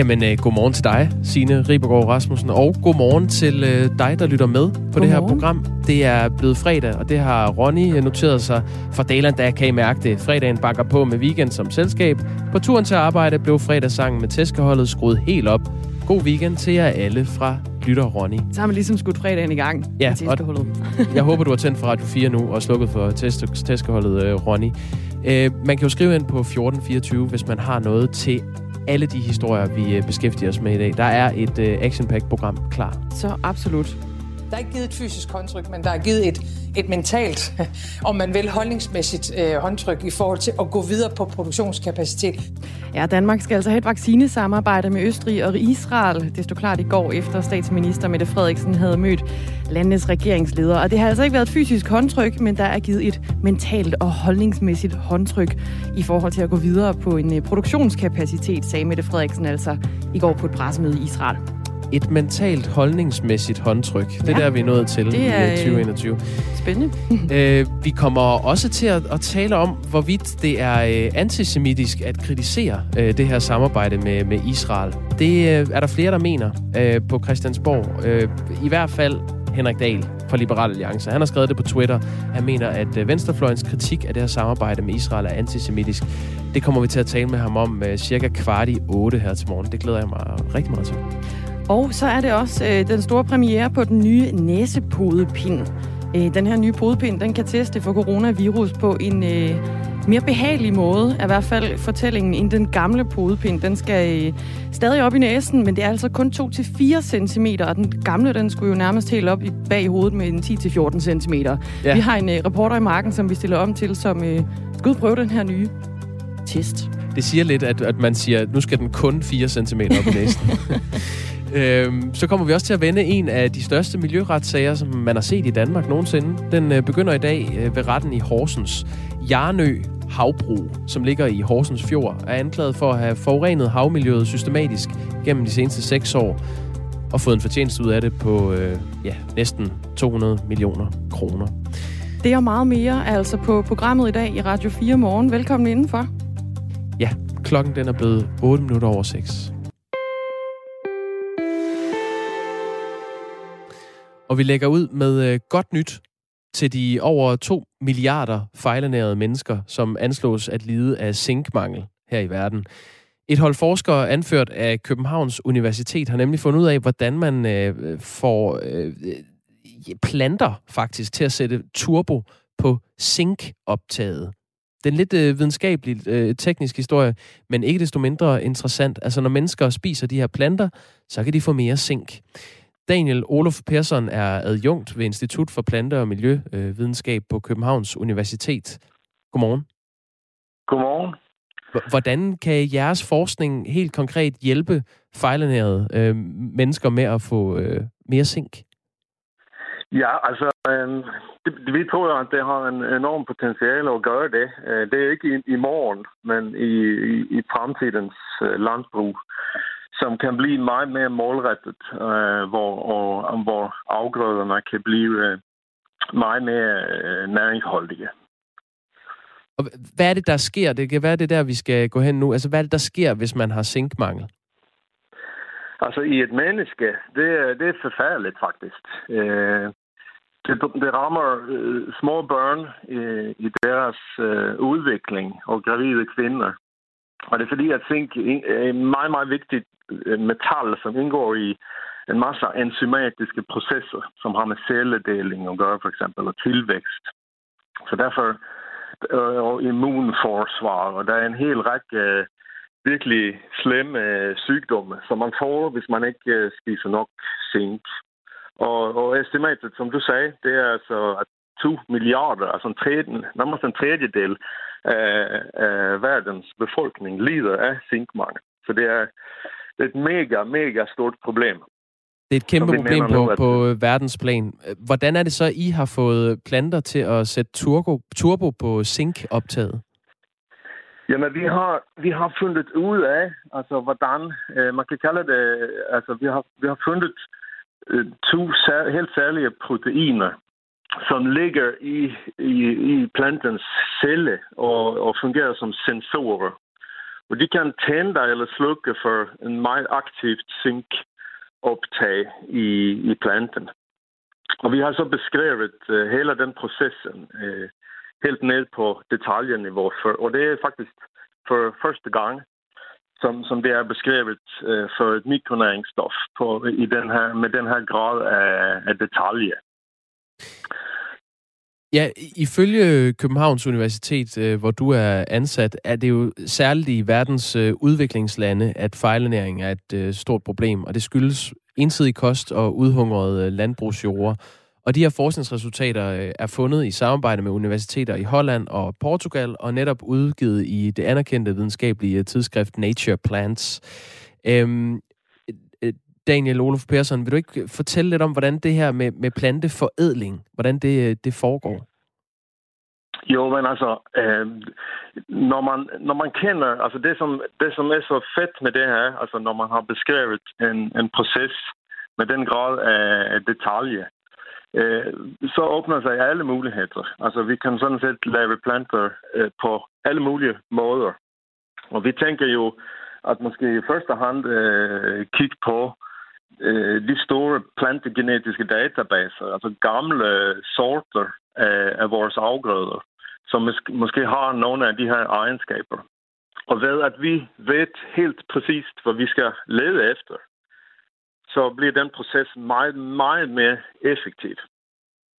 Jamen, øh, godmorgen til dig, Signe Ribergaard Rasmussen, og godmorgen til øh, dig, der lytter med på godmorgen. det her program. Det er blevet fredag, og det har Ronny øh, noteret sig for Daland, der kan I mærke det. Fredagen bakker på med weekend som selskab. På turen til arbejde blev fredagssangen med tæskeholdet skruet helt op. God weekend til jer alle fra Lytter Ronny. Så har man ligesom skudt fredagen i gang ja, og jeg håber, du har tændt for Radio 4 nu og slukket for tæskeholdet øh, Ronny. Øh, man kan jo skrive ind på 1424, hvis man har noget til alle de historier, vi øh, beskæftiger os med i dag. Der er et øh, uh, action program klar. Så absolut. Der er ikke givet et fysisk håndtryk, men der er givet et, et mentalt, om man vil, holdningsmæssigt øh, håndtryk i forhold til at gå videre på produktionskapacitet. Ja, Danmark skal altså have et vaccinesamarbejde med Østrig og Israel. Det stod klart i går, efter statsminister Mette Frederiksen havde mødt landenes regeringsledere. Og det har altså ikke været et fysisk håndtryk, men der er givet et mentalt og holdningsmæssigt håndtryk i forhold til at gå videre på en øh, produktionskapacitet, sagde Mette Frederiksen altså i går på et pressemøde i Israel et mentalt holdningsmæssigt håndtryk. Det er ja, der, vi er nået til det er, i 2021. Øh, spændende. øh, vi kommer også til at, at tale om, hvorvidt det er øh, antisemitisk at kritisere øh, det her samarbejde med, med Israel. Det øh, er der flere, der mener øh, på Christiansborg. Øh, I hvert fald Henrik Dahl fra Liberal Alliance. Han har skrevet det på Twitter. Han mener, at øh, Venstrefløjens kritik af det her samarbejde med Israel er antisemitisk. Det kommer vi til at tale med ham om uh, cirka kvart i otte her til morgen. Det glæder jeg mig rigtig meget til. Og så er det også øh, den store premiere på den nye næsepodepind. Øh, den her nye podepind, den kan teste for coronavirus på en øh, mere behagelig måde. Er i hvert fald fortællingen end den gamle podepind. Den skal øh, stadig op i næsen, men det er altså kun 2-4 cm, og den gamle, den skulle jo nærmest helt op i bag hovedet med en 10-14 cm. Ja. Vi har en øh, reporter i marken, som vi stiller om til, som øh, skal prøve den her nye test. Det siger lidt, at, at man siger, at nu skal den kun 4 cm op i næsen. Øhm, så kommer vi også til at vende en af de største miljøretssager, som man har set i Danmark nogensinde. Den øh, begynder i dag øh, ved retten i Horsens. Jarnø Havbrug, som ligger i Horsens Fjord, er anklaget for at have forurenet havmiljøet systematisk gennem de seneste seks år og fået en fortjeneste ud af det på øh, ja, næsten 200 millioner kroner. Det er meget mere altså på programmet i dag i Radio 4 morgen. Velkommen indenfor. Ja, klokken den er blevet 8 minutter over 6. Og vi lægger ud med øh, godt nyt til de over 2 milliarder fejlernærede mennesker, som anslås at lide af zinkmangel her i verden. Et hold forskere anført af Københavns Universitet har nemlig fundet ud af, hvordan man øh, får øh, øh planter faktisk til at sætte turbo på zinkoptaget. Det er lidt øh, videnskabelig, øh, teknisk historie, men ikke desto mindre interessant. Altså, når mennesker spiser de her planter, så kan de få mere zink. Daniel Olof Persson er adjunkt ved Institut for Plante- og Miljøvidenskab på Københavns Universitet. Godmorgen. Godmorgen. Hvordan kan jeres forskning helt konkret hjælpe fejlernærede øh, mennesker med at få øh, mere zink? Ja, altså, øh, det, vi tror, at det har en enorm potentiale at gøre det. Øh, det er ikke i, i morgen, men i, i, i fremtidens øh, landbrug som kan blive meget mere målrettet, øh, hvor, og, hvor afgrøderne kan blive øh, meget mere øh, næringsholdige. Og hvad er det, der sker? Det kan være det der, vi skal gå hen nu. Altså, hvad er det, der sker, hvis man har zinkmangel? Altså, i et menneske, det, det er forfærdeligt, faktisk. Øh, det, det rammer øh, små børn øh, i deres øh, udvikling og gravide kvinder. Og det er fordi, at zink er en meget, meget vigtig øh, metal, som indgår i en masse enzymatiske processer, som har med celledeling at gøre, for eksempel, og tilvækst. Så derfor øh, og immunforsvar, og der er en hel række øh, virkelig slemme sygdomme, som man får, hvis man ikke spiser nok zink. Og, og estimatet, som du sagde, det er altså, at 2 milliarder, altså en tredje, nærmest en tredjedel af, af verdens befolkning lider af zinkmangel. Så det er, et mega, mega stort problem. Det er et kæmpe problem på, nu, at... på verdensplan. Hvordan er det så, I har fået planter til at sætte turbo, turbo på zinkoptaget? Jamen, vi har, vi har fundet ud af, altså, hvordan, øh, man kan kalde det, altså, vi har, vi har fundet øh, to sær, helt særlige proteiner, som ligger i, i, i plantens celle og, og fungerer som sensorer. Og de kan tænde eller slukke for en meget aktivt zinkoptag i, i planten. Og vi har så beskrevet uh, hele den processen uh, helt ned på detaljeniveau. For, og det er faktisk for første gang, som, som det er beskrevet uh, for et mikronæringsstof på, i den her, med den her grad af, af detalje. Ja, ifølge Københavns Universitet, øh, hvor du er ansat, er det jo særligt i verdens øh, udviklingslande, at fejlernæring er et øh, stort problem, og det skyldes ensidig kost og udhungrede landbrugsjorder. Og de her forskningsresultater er fundet i samarbejde med universiteter i Holland og Portugal, og netop udgivet i det anerkendte videnskabelige tidsskrift Nature Plants. Øhm, Daniel Olof Persson, vil du ikke fortælle lidt om, hvordan det her med, med planteforædling, hvordan det, det foregår? Jo, men altså, øh, når, man, når man kender, altså det som, det som er så fedt med det her, altså når man har beskrevet en, en proces med den grad af detalje, øh, så åbner sig alle muligheder. Altså vi kan sådan set lave planter øh, på alle mulige måder. Og vi tænker jo, at måske i første hand øh, kigge på øh, de store plantegenetiske databaser, altså gamle sorter af, af vores afgrøder, som måske, måske har nogle af de her egenskaber. Og ved at vi ved helt præcist, hvad vi skal lede efter, så bliver den proces meget, meget mere effektiv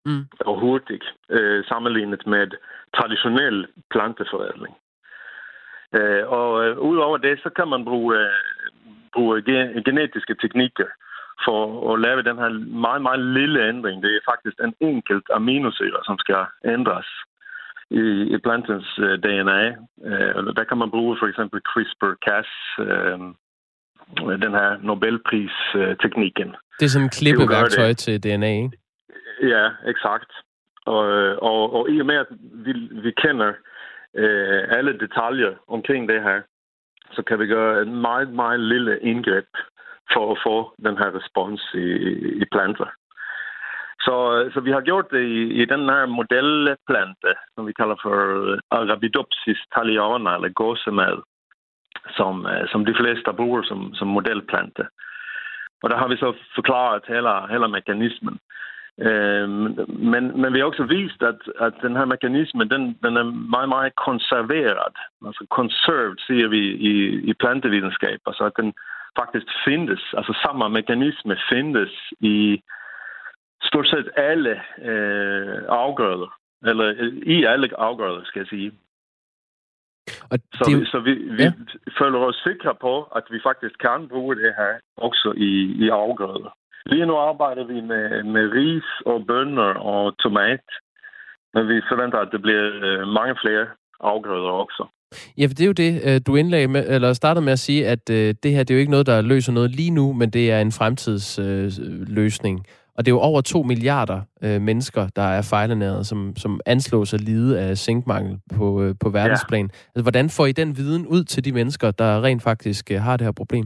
mm. og hurtig øh, sammenlignet med traditionel planteforædling. Øh, og øh, udover det, så kan man bruge, øh, bruge genetiske teknikker for at lave den her meget, meget lille ændring. Det er faktisk en enkelt aminosyre, som skal ændres i, i plantens øh, DNA. Uh, der kan man bruge for eksempel CRISPR-Cas, uh, den her Nobelpris-teknikken. Det er sådan en klippeværktøj til DNA, ikke? Ja, eksakt. Og, og, og i og med, at vi, vi kender uh, alle detaljer omkring det her, så kan vi gøre en meget, meget lille indgreb for at få den her respons i, i planter. Så, så vi har gjort det i, i den her modelplante, som vi kalder for eh, Arabidopsis thaliana, eller gåsemad, som, eh, som de fleste bruger som, som modelplante. Og der har vi så forklaret hele, hele mekanismen. Øhm, men, men vi har også vist, at, at den her mekanisme, den, den er meget, meget konserveret. Altså conserved, siger vi i, i plantevidenskab. Altså at den, faktisk findes, altså samme mekanisme findes i stort set alle øh, afgrøder, eller øh, i alle afgrøder, skal jeg sige. Og så det... vi, så vi, vi ja. føler os sikre på, at vi faktisk kan bruge det her også i, i afgrøder. Lige nu arbejder vi med, med ris og bønner og tomat, men vi forventer, at det bliver øh, mange flere afgrøder også. Ja, for det er jo det, øh, du indlagde med, eller startede med at sige, at øh, det her det er jo ikke noget, der løser noget lige nu, men det er en fremtidsløsning. Øh, og det er jo over 2 milliarder øh, mennesker, der er fejlernæret, som, som anslås at lide af zinkmangel på, øh, på verdensplan. Ja. Altså, hvordan får I den viden ud til de mennesker, der rent faktisk øh, har det her problem?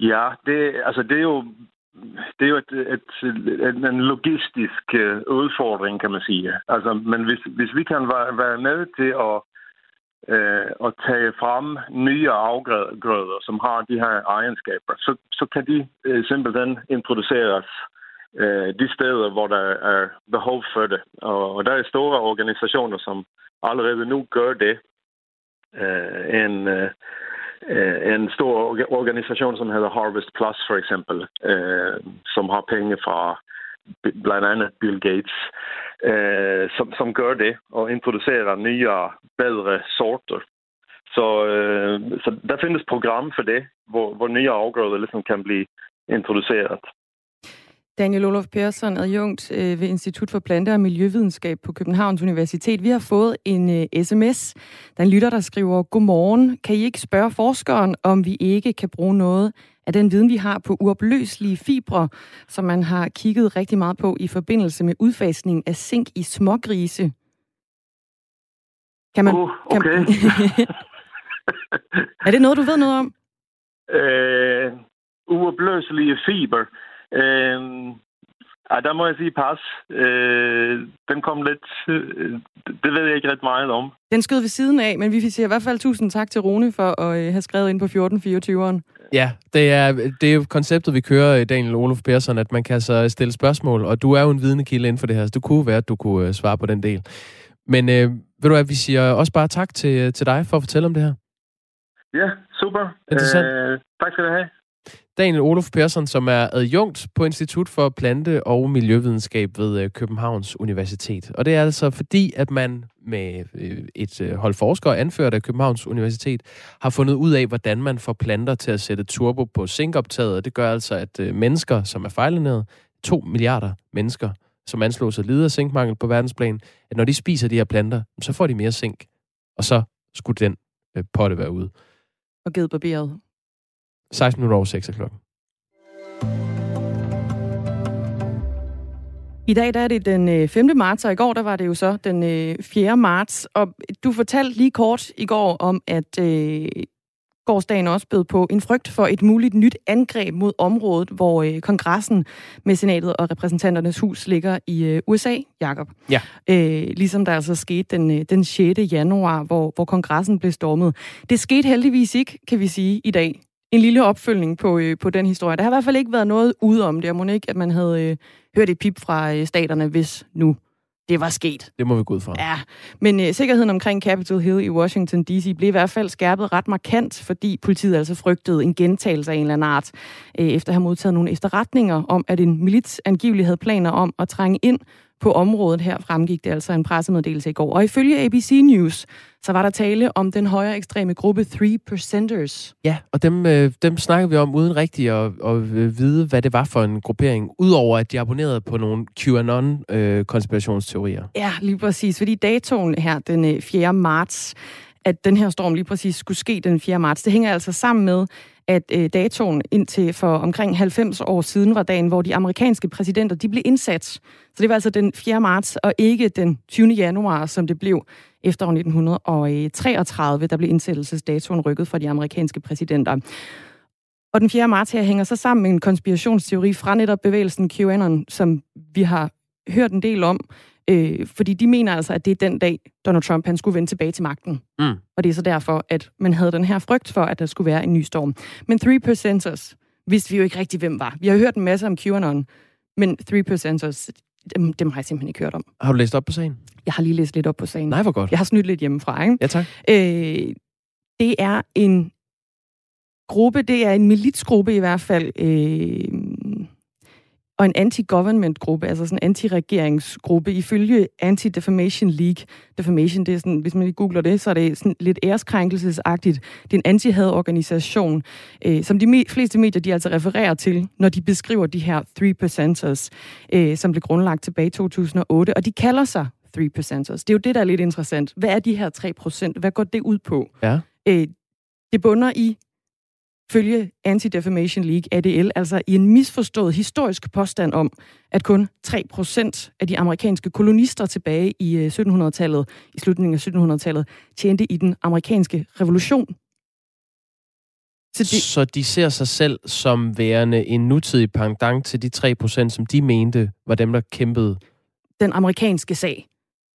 Ja, det, altså det er jo det er jo et, et, et, en logistisk udfordring, kan man sige. Altså, men hvis, hvis vi kan være, være med til at øh, at tage frem nye afgrøder, som har de her egenskaber, så, så kan de øh, simpelthen introduceres øh, de steder, hvor der er behov for det. Og, og der er store organisationer, som allerede nu gør det. Øh, en, øh, en stor organisation, som hedder Harvest Plus for eksempel, øh, som har penge fra blandt andet Bill Gates, øh, som, som gør det og introducerer nye, bedre sorter. Så, øh, så der findes program for det, hvor, hvor nye afgrøder ligesom kan blive introduceret. Daniel Olof Persson, adjunkt øh, ved Institut for Plante- og Miljøvidenskab på Københavns Universitet. Vi har fået en øh, sms. Der en lytter, der skriver, Godmorgen. Kan I ikke spørge forskeren, om vi ikke kan bruge noget af den viden, vi har på uopløselige fibre, som man har kigget rigtig meget på i forbindelse med udfasning af zink i smågrise? Kan man, uh, okay. Kan, er det noget, du ved noget om? Øh, uopløselige fiber. Øh, Ja, der må jeg sige pas. Øh, den kom lidt... Øh, det ved jeg ikke ret meget om. Den skød ved siden af, men vi siger i hvert fald tusind tak til Rune for at øh, have skrevet ind på 1424'eren. Ja, det er, det er jo konceptet, vi kører, Daniel Olof Persson, at man kan så stille spørgsmål, og du er jo en vidende kilde inden for det her, så det kunne være, at du kunne øh, svare på den del. Men øh, ved du hvad, vi siger også bare tak til, til dig for at fortælle om det her. Ja, super. Interessant. Øh, tak skal du have. Daniel Olof Persson, som er adjunkt på Institut for Plante- og Miljøvidenskab ved øh, Københavns Universitet. Og det er altså fordi, at man med øh, et øh, hold forskere anført af Københavns Universitet har fundet ud af, hvordan man får planter til at sætte turbo på zinkoptaget. Det gør altså, at mennesker, som er fejlernæret, to milliarder mennesker, som anslås at lide af zinkmangel på verdensplan, at når de spiser de her planter, så får de mere zink. Og så skulle den potte være ude. Og givet barberet. 16 minutter over 6 klokken. I dag der er det den 5. Øh, marts, og i går der var det jo så den 4. Øh, marts. Og du fortalte lige kort i går om, at øh, gårdsdagen også bød på en frygt for et muligt nyt angreb mod området, hvor øh, kongressen med senatet og repræsentanternes hus ligger i øh, USA, Jakob. Ja. Øh, ligesom der altså skete den, øh, den 6. januar, hvor, hvor kongressen blev stormet. Det skete heldigvis ikke, kan vi sige, i dag en lille opfølgning på, øh, på den historie. Der har i hvert fald ikke været noget ude om det. Må ikke, at man havde øh, hørt et pip fra øh, staterne, hvis nu det var sket. Det må vi gå ud fra. Ja, men øh, sikkerheden omkring Capitol Hill i Washington D.C. blev i hvert fald skærpet ret markant, fordi politiet altså frygtede en gentagelse af en eller anden art, øh, efter at have modtaget nogle efterretninger om, at en milits angiveligt havde planer om at trænge ind på området her fremgik det altså en pressemeddelelse i går. Og ifølge ABC News, så var der tale om den højere ekstreme gruppe 3 Percenters. Ja, og dem, øh, dem snakker vi om uden rigtigt at, at vide, hvad det var for en gruppering, udover at de abonnerede på nogle QAnon-konspirationsteorier. Øh, ja, lige præcis. Fordi datoen her, den 4. Øh, marts, at den her storm lige præcis skulle ske den 4. marts, det hænger altså sammen med, at øh, datoen indtil for omkring 90 år siden var dagen, hvor de amerikanske præsidenter de blev indsat. Så det var altså den 4. marts, og ikke den 20. januar, som det blev efter år 1933, der blev indsættelsesdatoen rykket for de amerikanske præsidenter. Og den 4. marts her hænger så sammen med en konspirationsteori fra netop bevægelsen QAnon, som vi har hørt en del om, Øh, fordi de mener altså, at det er den dag, Donald Trump han skulle vende tilbage til magten. Mm. Og det er så derfor, at man havde den her frygt for, at der skulle være en ny storm. Men 3%ers vidste vi jo ikke rigtig, hvem var. Vi har hørt en masse om QAnon, men 3%ers, dem, dem har jeg simpelthen ikke hørt om. Har du læst op på sagen? Jeg har lige læst lidt op på sagen. Nej, hvor godt. Jeg har snydt lidt hjemmefra, ikke? Ja, tak. Øh, det er en gruppe, det er en militsgruppe i hvert fald, øh, og en anti-government-gruppe, altså sådan en anti-regeringsgruppe, ifølge Anti-Defamation League. Defamation, det er sådan, hvis man lige googler det, så er det sådan lidt æreskrænkelsesagtigt. Det er en anti-had-organisation, øh, som de fleste medier, de altså refererer til, når de beskriver de her 3%ers, øh, som blev grundlagt tilbage i 2008, og de kalder sig 3%ers. Det er jo det, der er lidt interessant. Hvad er de her 3%? Hvad går det ud på? Ja. Øh, det bunder i følge Anti-Defamation League, ADL, altså i en misforstået historisk påstand om, at kun 3% af de amerikanske kolonister tilbage i 1700-tallet, øh, i slutningen af 1700-tallet, tjente i den amerikanske revolution. Så de, så de ser sig selv som værende en nutidig pendant til de 3%, som de mente var dem, der kæmpede? Den amerikanske sag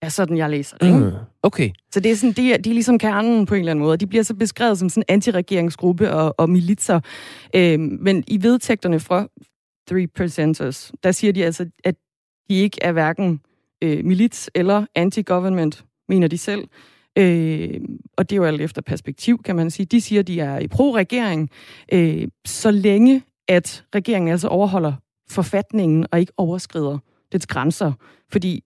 er sådan, jeg læser det. Mm. Okay. Så det er, sådan, de, er, de er ligesom kernen på en eller anden måde. De bliver så beskrevet som sådan anti-regeringsgruppe og, og militser. Øhm, men i vedtægterne fra Three Percenters, der siger de altså, at de ikke er hverken øh, milits eller anti-government, mener de selv. Øh, og det er jo alt efter perspektiv, kan man sige. De siger, at de er i pro-regering, øh, så længe at regeringen altså overholder forfatningen og ikke overskrider dets grænser. Fordi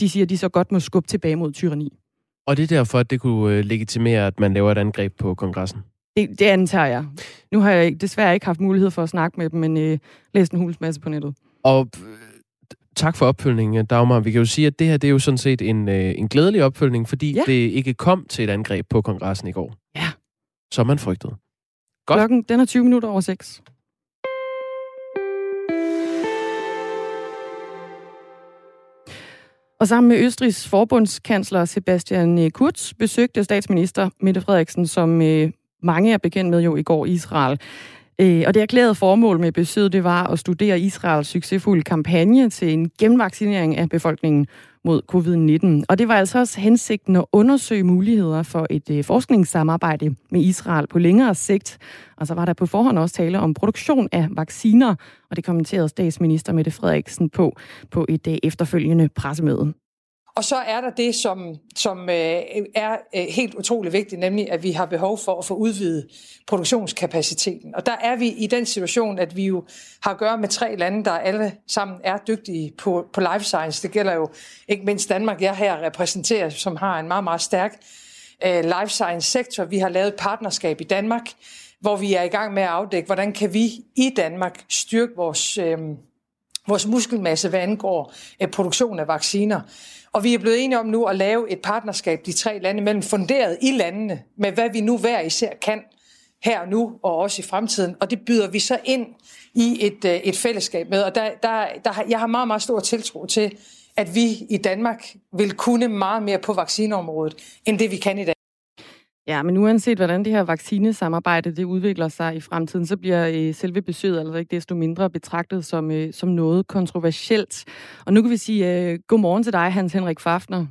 de siger, de så godt må skubbe tilbage mod tyranni. Og det er derfor, at det kunne øh, legitimere, at man laver et angreb på kongressen? Det, det antager jeg. Nu har jeg desværre ikke haft mulighed for at snakke med dem, men øh, læst en huls masse på nettet. Og øh, tak for opfølgningen, Dagmar. Vi kan jo sige, at det her det er jo sådan set en, øh, en glædelig opfølgning, fordi ja. det ikke kom til et angreb på kongressen i går. Ja. Som man frygtede. Godt. Klokken den er 20 minutter over 6. Og sammen med Østrigs forbundskansler Sebastian øh, Kurz besøgte statsminister Mette Frederiksen, som øh, mange er bekendt med jo i går Israel. Øh, og det erklærede formål med besøget, det var at studere Israels succesfulde kampagne til en genvaccinering af befolkningen mod covid-19. Og det var altså også hensigten at undersøge muligheder for et øh, forskningssamarbejde med Israel på længere sigt. Og så var der på forhånd også tale om produktion af vacciner, og det kommenterede statsminister Mette Frederiksen på på et øh, efterfølgende pressemøde. Og så er der det, som, som øh, er øh, helt utrolig vigtigt, nemlig at vi har behov for at få udvidet produktionskapaciteten. Og der er vi i den situation, at vi jo har at gøre med tre lande, der alle sammen er dygtige på, på life science. Det gælder jo ikke mindst Danmark, jeg her repræsenterer, som har en meget, meget stærk øh, life science sektor. Vi har lavet et partnerskab i Danmark, hvor vi er i gang med at afdække, hvordan kan vi i Danmark styrke vores... Øh, vores muskelmasse, hvad angår øh, produktion af vacciner. Og vi er blevet enige om nu at lave et partnerskab, de tre lande mellem, funderet i landene, med hvad vi nu hver især kan her og nu, og også i fremtiden. Og det byder vi så ind i et, øh, et fællesskab med. Og der, der, der, jeg har meget, meget stor tiltro til, at vi i Danmark vil kunne meget mere på vaccineområdet, end det vi kan i dag. Ja, men uanset hvordan det her vaccinesamarbejde det udvikler sig i fremtiden, så bliver øh, selve besøget altså ikke desto mindre betragtet som, øh, som noget kontroversielt. Og nu kan vi sige øh, godmorgen til dig, Hans Henrik Fafner.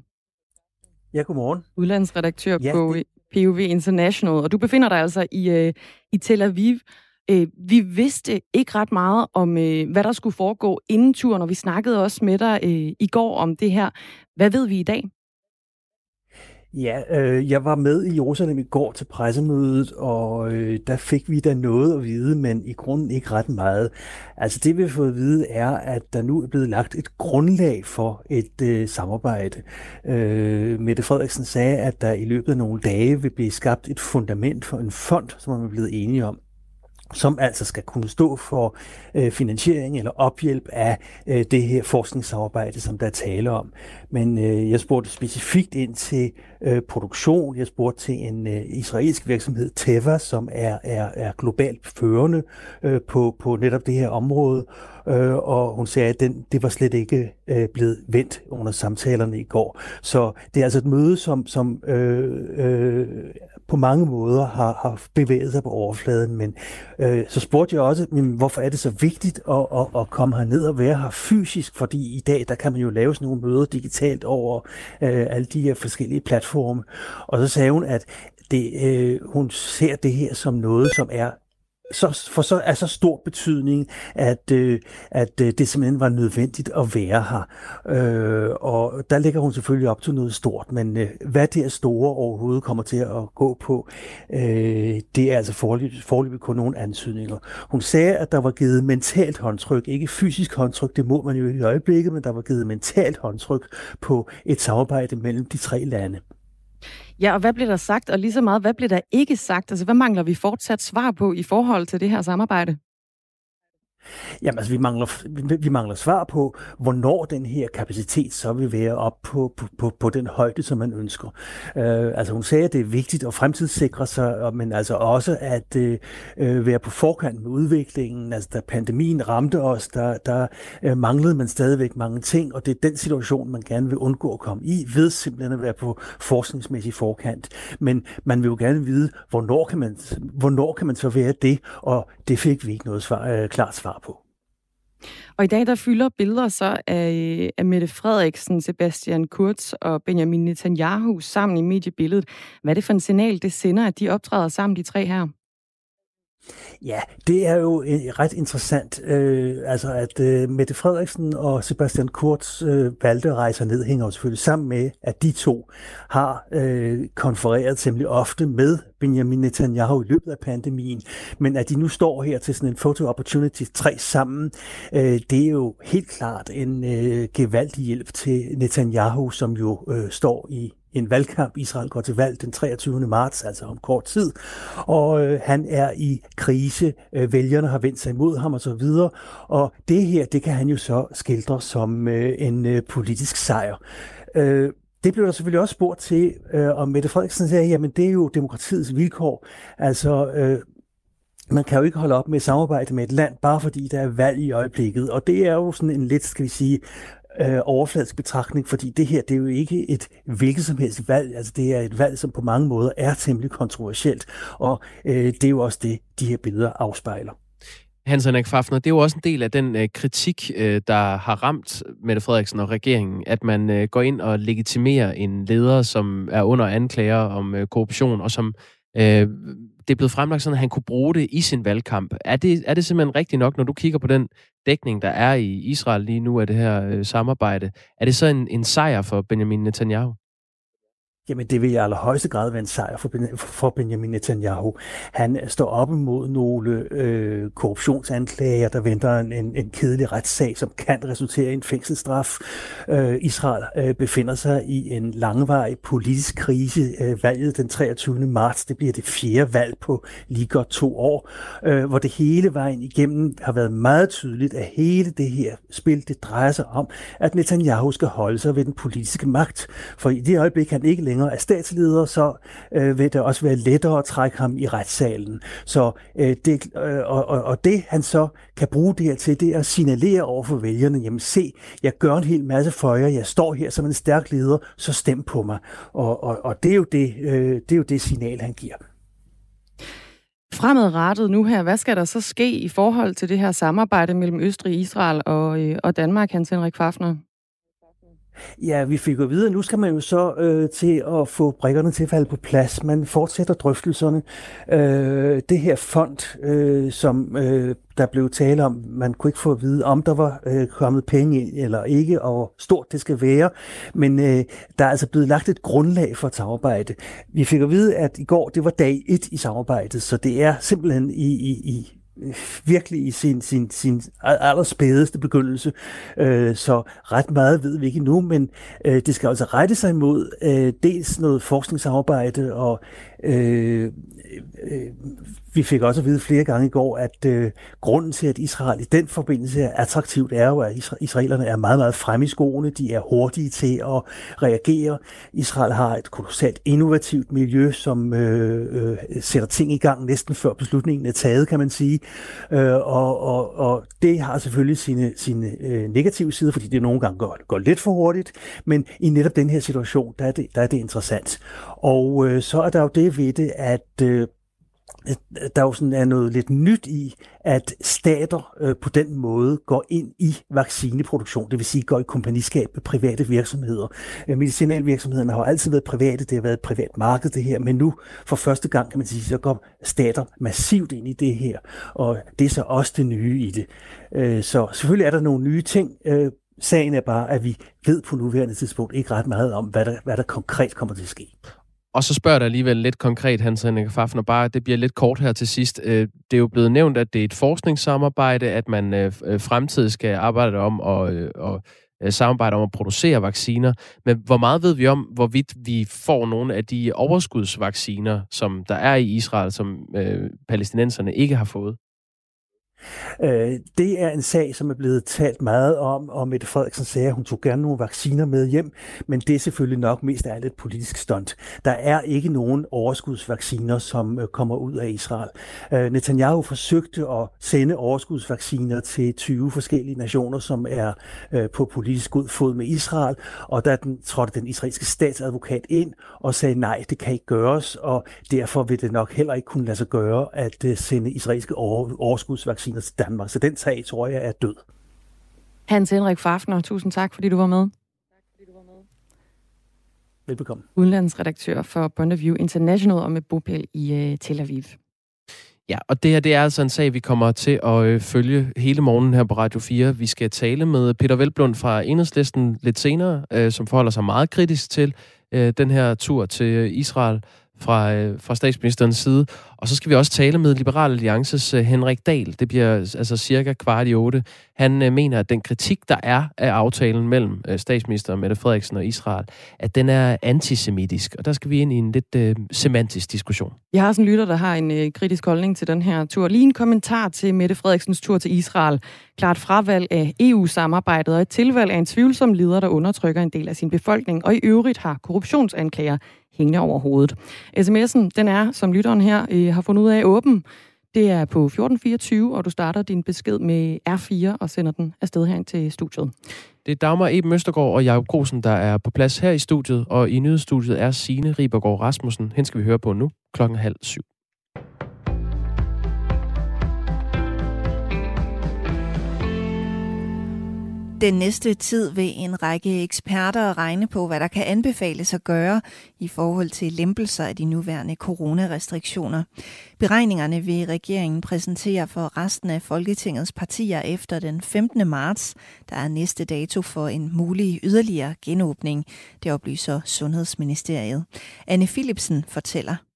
Ja, godmorgen. Udlandsredaktør ja, på det... POV International, og du befinder dig altså i, øh, i Tel Aviv. Øh, vi vidste ikke ret meget om, øh, hvad der skulle foregå inden turen, og vi snakkede også med dig øh, i går om det her. Hvad ved vi i dag? Ja, øh, jeg var med i Jerusalem i går til pressemødet, og øh, der fik vi da noget at vide, men i grunden ikke ret meget. Altså det vi har fået at vide er, at der nu er blevet lagt et grundlag for et øh, samarbejde. Øh, Mette Frederiksen sagde, at der i løbet af nogle dage vil blive skabt et fundament for en fond, som man er blevet enige om som altså skal kunne stå for øh, finansiering eller ophjælp af øh, det her forskningssamarbejde, som der er tale om. Men øh, jeg spurgte specifikt ind til øh, produktion. Jeg spurgte til en øh, israelsk virksomhed, Teva, som er, er, er globalt førende øh, på, på netop det her område. Øh, og hun sagde, at den, det var slet ikke øh, blevet vendt under samtalerne i går. Så det er altså et møde, som, som øh, øh, på mange måder har, har bevæget sig på overfladen. Men øh, så spurgte jeg også, men hvorfor er det så vigtigt at, at, at komme herned og være her fysisk? Fordi i dag, der kan man jo lave sådan nogle møder digitalt over øh, alle de her forskellige platforme. Og så sagde hun, at det, øh, hun ser det her som noget, som er så, for så er så stor betydning, at, øh, at øh, det simpelthen var nødvendigt at være her. Øh, og der ligger hun selvfølgelig op til noget stort, men øh, hvad det er store overhovedet kommer til at gå på, øh, det er altså forløbig, forløbig kun nogle ansøgninger. Hun sagde, at der var givet mentalt håndtryk, ikke fysisk håndtryk, det må man jo i øjeblikket, men der var givet mentalt håndtryk på et samarbejde mellem de tre lande. Ja, og hvad bliver der sagt, og lige så meget, hvad bliver der ikke sagt? Altså, hvad mangler vi fortsat svar på i forhold til det her samarbejde? Jamen altså, vi mangler, vi, mangler svar på, hvornår den her kapacitet så vil være op på, på, på, på den højde, som man ønsker. Øh, altså hun sagde, at det er vigtigt at fremtidssikre sig, men altså også at øh, øh, være på forkant med udviklingen. Altså da pandemien ramte os, der, der øh, manglede man stadigvæk mange ting, og det er den situation, man gerne vil undgå at komme i, ved simpelthen at være på forskningsmæssig forkant. Men man vil jo gerne vide, hvornår kan man, hvornår kan man så være det, og det fik vi ikke noget svar, øh, klart svar svar på. Og i dag der fylder billeder så af, af Mette Frederiksen, Sebastian Kurz og Benjamin Netanyahu sammen i mediebilledet. Hvad er det for en signal, det sender, at de optræder sammen, de tre her? Ja, det er jo øh, ret interessant, øh, altså at øh, Mette Frederiksen og Sebastian Kurz øh, valgte at rejse ned, hænger jo selvfølgelig sammen med, at de to har øh, konfereret temmelig ofte med Benjamin Netanyahu i løbet af pandemien, men at de nu står her til sådan en photo opportunity tre sammen, øh, det er jo helt klart en øh, gevaldig hjælp til Netanyahu, som jo øh, står i en valgkamp. Israel går til valg den 23. marts, altså om kort tid, og øh, han er i krise. Øh, vælgerne har vendt sig imod ham og så videre, og det her, det kan han jo så skildre som øh, en øh, politisk sejr. Øh, det blev der selvfølgelig også spurgt til, øh, og Mette Frederiksen sagde, jamen det er jo demokratiets vilkår. Altså, øh, man kan jo ikke holde op med at samarbejde med et land, bare fordi der er valg i øjeblikket. Og det er jo sådan en lidt, skal vi sige, øh, overfladisk betragtning, fordi det her, det er jo ikke et hvilket som helst valg, altså det er et valg, som på mange måder er temmelig kontroversielt, og øh, det er jo også det, de her billeder afspejler. Hans Henrik Fafner, det er jo også en del af den øh, kritik, øh, der har ramt Mette Frederiksen og regeringen, at man øh, går ind og legitimerer en leder, som er under anklager om øh, korruption, og som øh, det er blevet fremlagt sådan, at han kunne bruge det i sin valgkamp. Er det, er det simpelthen rigtigt nok, når du kigger på den dækning, der er i Israel lige nu af det her øh, samarbejde? Er det så en, en sejr for Benjamin Netanyahu? Jamen, det vil i allerhøjeste grad være en sejr for, for Benjamin Netanyahu. Han står op imod nogle øh, korruptionsanklager, der venter en, en, en kedelig retssag, som kan resultere i en fængselsstraf. Øh, Israel øh, befinder sig i en langvarig politisk krise. Øh, valget den 23. marts, det bliver det fjerde valg på lige godt to år, øh, hvor det hele vejen igennem har været meget tydeligt, at hele det her spil, det drejer sig om, at Netanyahu skal holde sig ved den politiske magt. For i det øjeblik, han ikke længere er statsleder, så øh, vil det også være lettere at trække ham i retssalen. Så øh, det, øh, og, og, og det han så kan bruge det her til, det er at signalere over for vælgerne, jamen se, jeg gør en hel masse for jer, jeg står her som en stærk leder, så stem på mig. Og, og, og det, er jo det, øh, det er jo det signal, han giver. Fremadrettet nu her, hvad skal der så ske i forhold til det her samarbejde mellem Østrig, Israel og, øh, og Danmark, Hans Henrik Fafner? Ja, vi fik jo videre. Nu skal man jo så øh, til at få brikkerne til at falde på plads. Man fortsætter drøftelserne. Øh, det her fond, øh, som øh, der blev tale om, man kunne ikke få at vide, om der var øh, kommet penge ind eller ikke, og stort det skal være. Men øh, der er altså blevet lagt et grundlag for et samarbejde. Vi fik at vide, at i går, det var dag 1 i samarbejdet, så det er simpelthen i, i, i virkelig i sin, sin, sin allerspædeste begyndelse, øh, så ret meget ved vi ikke nu, men øh, det skal altså rette sig imod øh, dels noget forskningsarbejde og øh, øh, vi fik også at vide flere gange i går, at øh, grunden til, at Israel i den forbindelse er attraktivt, er jo, at israelerne er meget, meget fremme i skoene. De er hurtige til at reagere. Israel har et kolossalt innovativt miljø, som øh, øh, sætter ting i gang næsten før beslutningen er taget, kan man sige. Øh, og, og, og det har selvfølgelig sine, sine øh, negative sider, fordi det nogle gange går, går lidt for hurtigt. Men i netop den her situation, der er det, der er det interessant. Og øh, så er der jo det ved det, at øh, Øh, der jo sådan er noget lidt nyt i, at stater øh, på den måde går ind i vaccineproduktion, det vil sige går i kompagniskab med private virksomheder. Øh, medicinalvirksomhederne har jo altid været private, det har været et privat marked det her, men nu for første gang kan man sige, så går stater massivt ind i det her, og det er så også det nye i det. Øh, så selvfølgelig er der nogle nye ting, øh, Sagen er bare, at vi ved på nuværende tidspunkt ikke ret meget om, hvad der, hvad der konkret kommer til at ske. Og så spørger der alligevel lidt konkret, Hans Henrik Fafner, bare det bliver lidt kort her til sidst. Øh, det er jo blevet nævnt, at det er et forskningssamarbejde, at man øh, fremtid øh, fremtidig skal arbejde om at, og samarbejde om at producere vacciner. Men hvor meget ved vi om, hvorvidt vi får nogle af de overskudsvacciner, som der er i Israel, som øh, palæstinenserne ikke har fået? Øh, det er en sag, som er blevet talt meget om, og Mette Frederiksen sagde, at hun tog gerne nogle vacciner med hjem, men det er selvfølgelig nok mest af alt et politisk stunt. Der er ikke nogen overskudsvacciner, som øh, kommer ud af Israel. Øh, Netanyahu forsøgte at sende overskudsvacciner til 20 forskellige nationer, som er øh, på politisk god fod med Israel, og der den, trådte den israelske statsadvokat ind og sagde, nej, det kan ikke gøres, og derfor vil det nok heller ikke kunne lade sig gøre at øh, sende israelske overskudsvacciner vacciner til Danmark. Så den sag, tror jeg, er død. Hans Henrik Fafner, tusind tak, fordi du var med. Velbekomme. Udenlandsredaktør for of View International og med bopæl i uh, Tel Aviv. Ja, og det her det er altså en sag, vi kommer til at øh, følge hele morgenen her på Radio 4. Vi skal tale med Peter Velblund fra Enhedslisten lidt senere, øh, som forholder sig meget kritisk til øh, den her tur til Israel fra, øh, fra statsministerens side. Og så skal vi også tale med Liberal Alliances øh, Henrik Dahl. Det bliver altså cirka kvart i otte. Han øh, mener, at den kritik, der er af aftalen mellem øh, statsminister Mette Frederiksen og Israel, at den er antisemitisk. Og der skal vi ind i en lidt øh, semantisk diskussion. Jeg har sådan en lytter, der har en øh, kritisk holdning til den her tur. Lige en kommentar til Mette Frederiksens tur til Israel. Klart fravalg af EU-samarbejdet og et tilvalg af en tvivlsom leder, der undertrykker en del af sin befolkning, og i øvrigt har korruptionsanklager hængende over hovedet. SMS'en, den er, som lytteren her øh, har fundet ud af, åben. Det er på 1424, og du starter din besked med R4 og sender den afsted herind til studiet. Det er Dagmar Eben Møstergaard og Jacob Grosen, der er på plads her i studiet, og i nyhedsstudiet er Signe Ribergaard Rasmussen. Hen skal vi høre på nu, klokken halv syv. Den næste tid vil en række eksperter regne på, hvad der kan anbefales at gøre i forhold til lempelser af de nuværende coronarestriktioner. Beregningerne vil regeringen præsentere for resten af Folketingets partier efter den 15. marts, der er næste dato for en mulig yderligere genåbning, det oplyser Sundhedsministeriet. Anne Philipsen fortæller.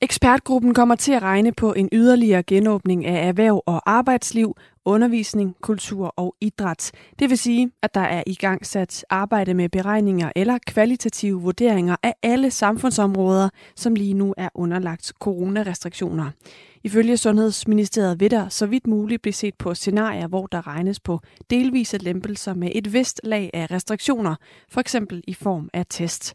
Ekspertgruppen kommer til at regne på en yderligere genåbning af erhverv og arbejdsliv, undervisning, kultur og idræt. Det vil sige, at der er i gang sat arbejde med beregninger eller kvalitative vurderinger af alle samfundsområder, som lige nu er underlagt coronarestriktioner. Ifølge Sundhedsministeriet vil der så vidt muligt blive set på scenarier, hvor der regnes på delvise lempelser med et vist lag af restriktioner, for eksempel i form af test.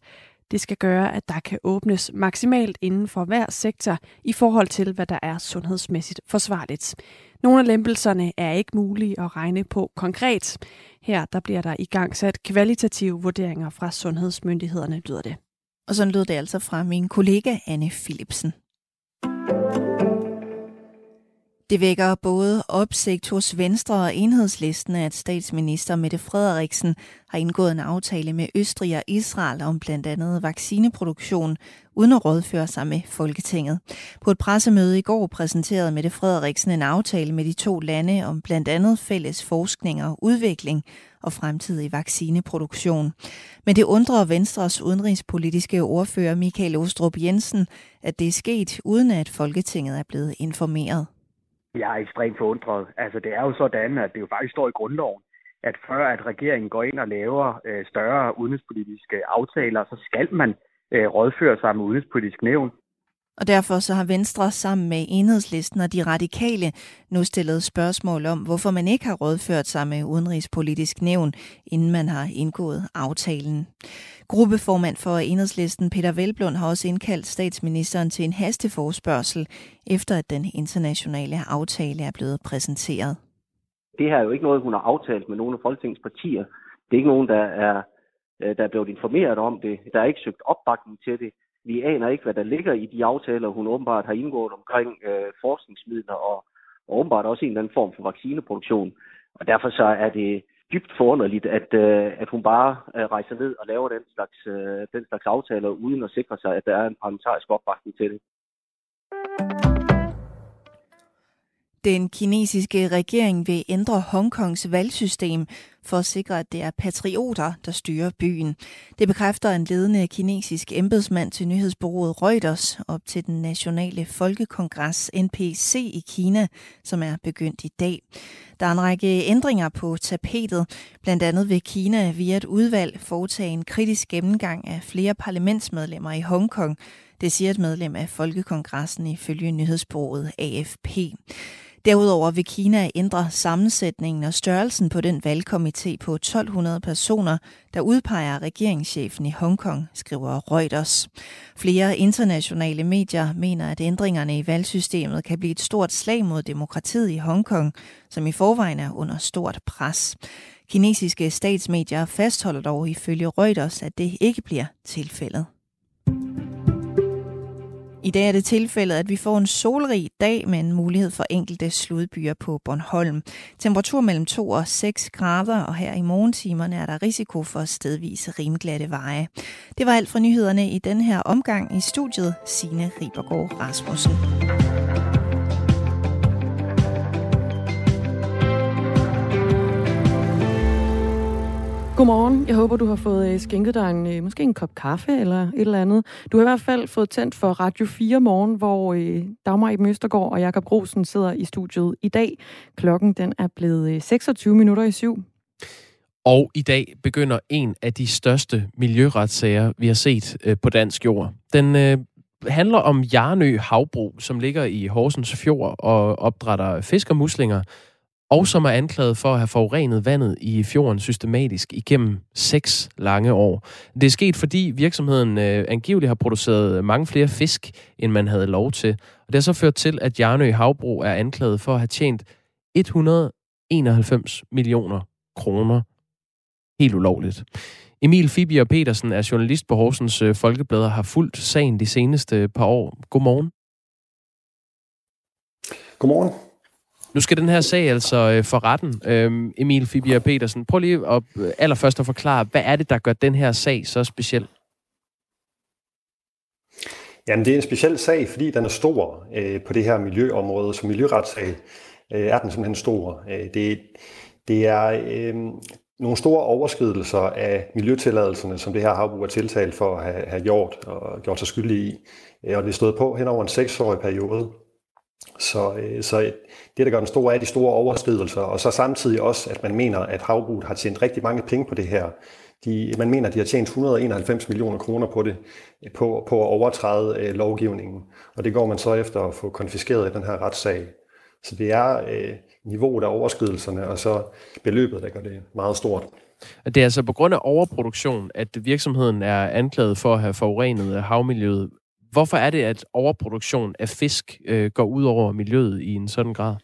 Det skal gøre, at der kan åbnes maksimalt inden for hver sektor i forhold til, hvad der er sundhedsmæssigt forsvarligt. Nogle af lempelserne er ikke mulige at regne på konkret. Her der bliver der i gang sat kvalitative vurderinger fra sundhedsmyndighederne, lyder det. Og sådan lød det altså fra min kollega Anne Philipsen. Det vækker både opsigt hos Venstre og enhedslisten, at statsminister Mette Frederiksen har indgået en aftale med Østrig og Israel om blandt andet vaccineproduktion, uden at rådføre sig med Folketinget. På et pressemøde i går præsenterede Mette Frederiksen en aftale med de to lande om blandt andet fælles forskning og udvikling og fremtidig vaccineproduktion. Men det undrer Venstres udenrigspolitiske ordfører Michael Ostrup Jensen, at det er sket uden at Folketinget er blevet informeret. Jeg er ekstremt forundret. Altså, det er jo sådan, at det jo faktisk står i grundloven, at før at regeringen går ind og laver øh, større udenrigspolitiske aftaler, så skal man øh, rådføre sig med udenrigspolitisk nævn. Og derfor så har Venstre sammen med enhedslisten og de radikale nu stillet spørgsmål om, hvorfor man ikke har rådført sig med udenrigspolitisk nævn, inden man har indgået aftalen. Gruppeformand for enhedslisten Peter Velblund har også indkaldt statsministeren til en hasteforspørgsel, efter at den internationale aftale er blevet præsenteret. Det her er jo ikke noget, hun har aftalt med nogle af Folketingets partier. Det er ikke nogen, der er, øh, der er blevet informeret om det. Der er ikke søgt opbakning til det. Vi aner ikke, hvad der ligger i de aftaler, hun åbenbart har indgået omkring øh, forskningsmidler og, og åbenbart også en eller anden form for vaccineproduktion. Og derfor så er det dybt forunderligt, at, øh, at hun bare øh, rejser ned og laver den slags, øh, den slags aftaler, uden at sikre sig, at der er en parlamentarisk opbakning til det. Den kinesiske regering vil ændre Hongkongs valgsystem for at sikre, at det er patrioter, der styrer byen. Det bekræfter en ledende kinesisk embedsmand til nyhedsbureauet Reuters op til den nationale folkekongres NPC i Kina, som er begyndt i dag. Der er en række ændringer på tapetet. Blandt andet vil Kina via et udvalg foretage en kritisk gennemgang af flere parlamentsmedlemmer i Hongkong. Det siger et medlem af Folkekongressen ifølge nyhedsbureauet AFP. Derudover vil Kina ændre sammensætningen og størrelsen på den valgkomité på 1200 personer, der udpeger regeringschefen i Hongkong, skriver Reuters. Flere internationale medier mener, at ændringerne i valgsystemet kan blive et stort slag mod demokratiet i Hongkong, som i forvejen er under stort pres. Kinesiske statsmedier fastholder dog ifølge Reuters, at det ikke bliver tilfældet. I dag er det tilfældet, at vi får en solrig dag med en mulighed for enkelte sludbyer på Bornholm. Temperatur mellem 2 og 6 grader, og her i morgentimerne er der risiko for stedvise rimglatte veje. Det var alt fra nyhederne i den her omgang i studiet. Signe Ribergaard Rasmussen. Godmorgen. Jeg håber, du har fået øh, skænket dig en, øh, måske en kop kaffe eller et eller andet. Du har i hvert fald fået tændt for Radio 4 morgen, hvor øh, Dagmar i Møstergaard og Jakob Rosen sidder i studiet i dag. Klokken den er blevet 26 minutter i syv. Og i dag begynder en af de største miljøretssager, vi har set på dansk jord. Den handler om Jarnø Havbrug, som ligger i Horsens Fjord og opdrætter fisk og muslinger og som er anklaget for at have forurenet vandet i fjorden systematisk igennem seks lange år. Det er sket, fordi virksomheden øh, angiveligt har produceret mange flere fisk, end man havde lov til. Og det har så ført til, at Jarnø Havbro er anklaget for at have tjent 191 millioner kroner helt ulovligt. Emil Fibier Petersen er journalist på Horsens øh, Folkeblad og har fulgt sagen de seneste par år. Godmorgen. Godmorgen. Nu skal den her sag altså øh, for retten. Øhm, Emil Fibia Petersen, prøv lige at, øh, allerførst at forklare, hvad er det, der gør den her sag så speciel? Jamen, det er en speciel sag, fordi den er stor øh, på det her miljøområde. Som miljøretssag øh, er den simpelthen stor. Øh, det, det er øh, nogle store overskridelser af miljøtilladelserne, som det her havbrug er tiltalt for at have, have gjort og gjort sig skyldig i. Øh, og det er stået på hen over en seksårig periode. Så, øh, så det, der gør den store, er de store overskridelser, og så samtidig også, at man mener, at havbruget har tjent rigtig mange penge på det her. De, man mener, at de har tjent 191 millioner kroner på det, på, på at overtræde øh, lovgivningen. Og det går man så efter at få konfiskeret i den her retssag. Så det er øh, niveauet af overskridelserne, og så beløbet, der gør det meget stort. Det er altså på grund af overproduktion, at virksomheden er anklaget for at have forurenet havmiljøet. Hvorfor er det, at overproduktion af fisk øh, går ud over miljøet i en sådan grad?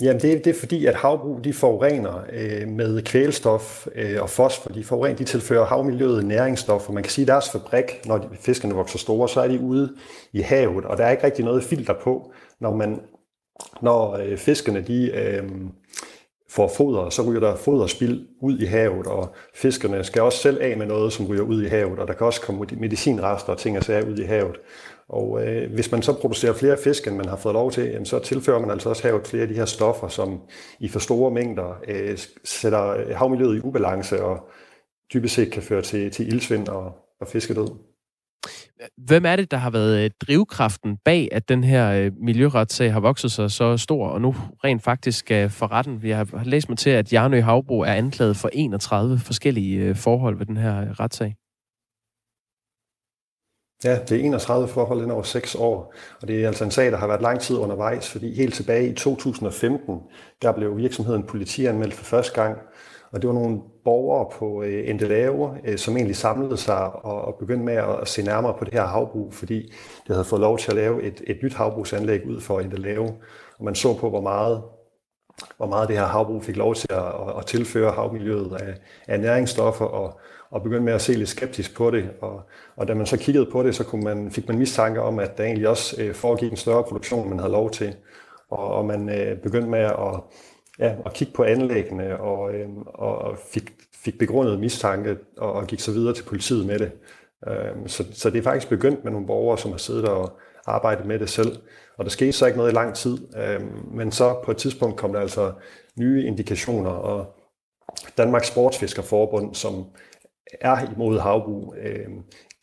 Jamen det, det er fordi, at havbrug de forurener øh, med kvælstof øh, og fosfor. De forurener, de tilfører havmiljøet næringsstoffer. Man kan sige, at deres fabrik, når de, fiskene vokser store, så er de ude i havet, og der er ikke rigtig noget filter på, når man når øh, fiskene de, øh, får foder, så ryger der foderspild ud i havet, og fiskerne skal også selv af med noget, som ryger ud i havet, og der kan også komme medicinrester og ting og sager ud i havet. Og øh, hvis man så producerer flere fisk, end man har fået lov til, jamen, så tilfører man altså også havet flere af de her stoffer, som i for store mængder øh, sætter øh, havmiljøet i ubalance, og typisk set kan føre til, til ildsvind og, og fiskedød. Hvem er det, der har været øh, drivkraften bag, at den her øh, miljøretssag har vokset sig så stor, og nu rent faktisk skal for retten? Vi har læst mig til, at Jarnø Havbro er anklaget for 31 forskellige forhold ved den her retssag. Ja, det er 31 forhold ind over 6 år, og det er altså en sag, der har været lang tid undervejs, fordi helt tilbage i 2015, der blev virksomheden politianmeldt for første gang, og det var nogle borgere på øh, Endelave, øh, som egentlig samlede sig og, og begyndte med at se nærmere på det her havbrug, fordi det havde fået lov til at lave et, et nyt havbrugsanlæg ud for Endelave. Og man så på, hvor meget, hvor meget det her havbrug fik lov til at, at, at tilføre havmiljøet af, af næringsstoffer, og, og begyndte med at se lidt skeptisk på det. Og, og da man så kiggede på det, så kunne man, fik man mistanke om, at der egentlig også øh, foregik en større produktion, man havde lov til. Og, og man øh, begyndte med at ja, og kigge på anlæggene og, øh, og fik, fik begrundet mistanke og, og gik så videre til politiet med det. Øh, så, så det er faktisk begyndt med nogle borgere, som har siddet og arbejdet med det selv. Og der skete så ikke noget i lang tid, øh, men så på et tidspunkt kom der altså nye indikationer, og Danmarks Sportsfiskerforbund, som er imod havbrug, øh,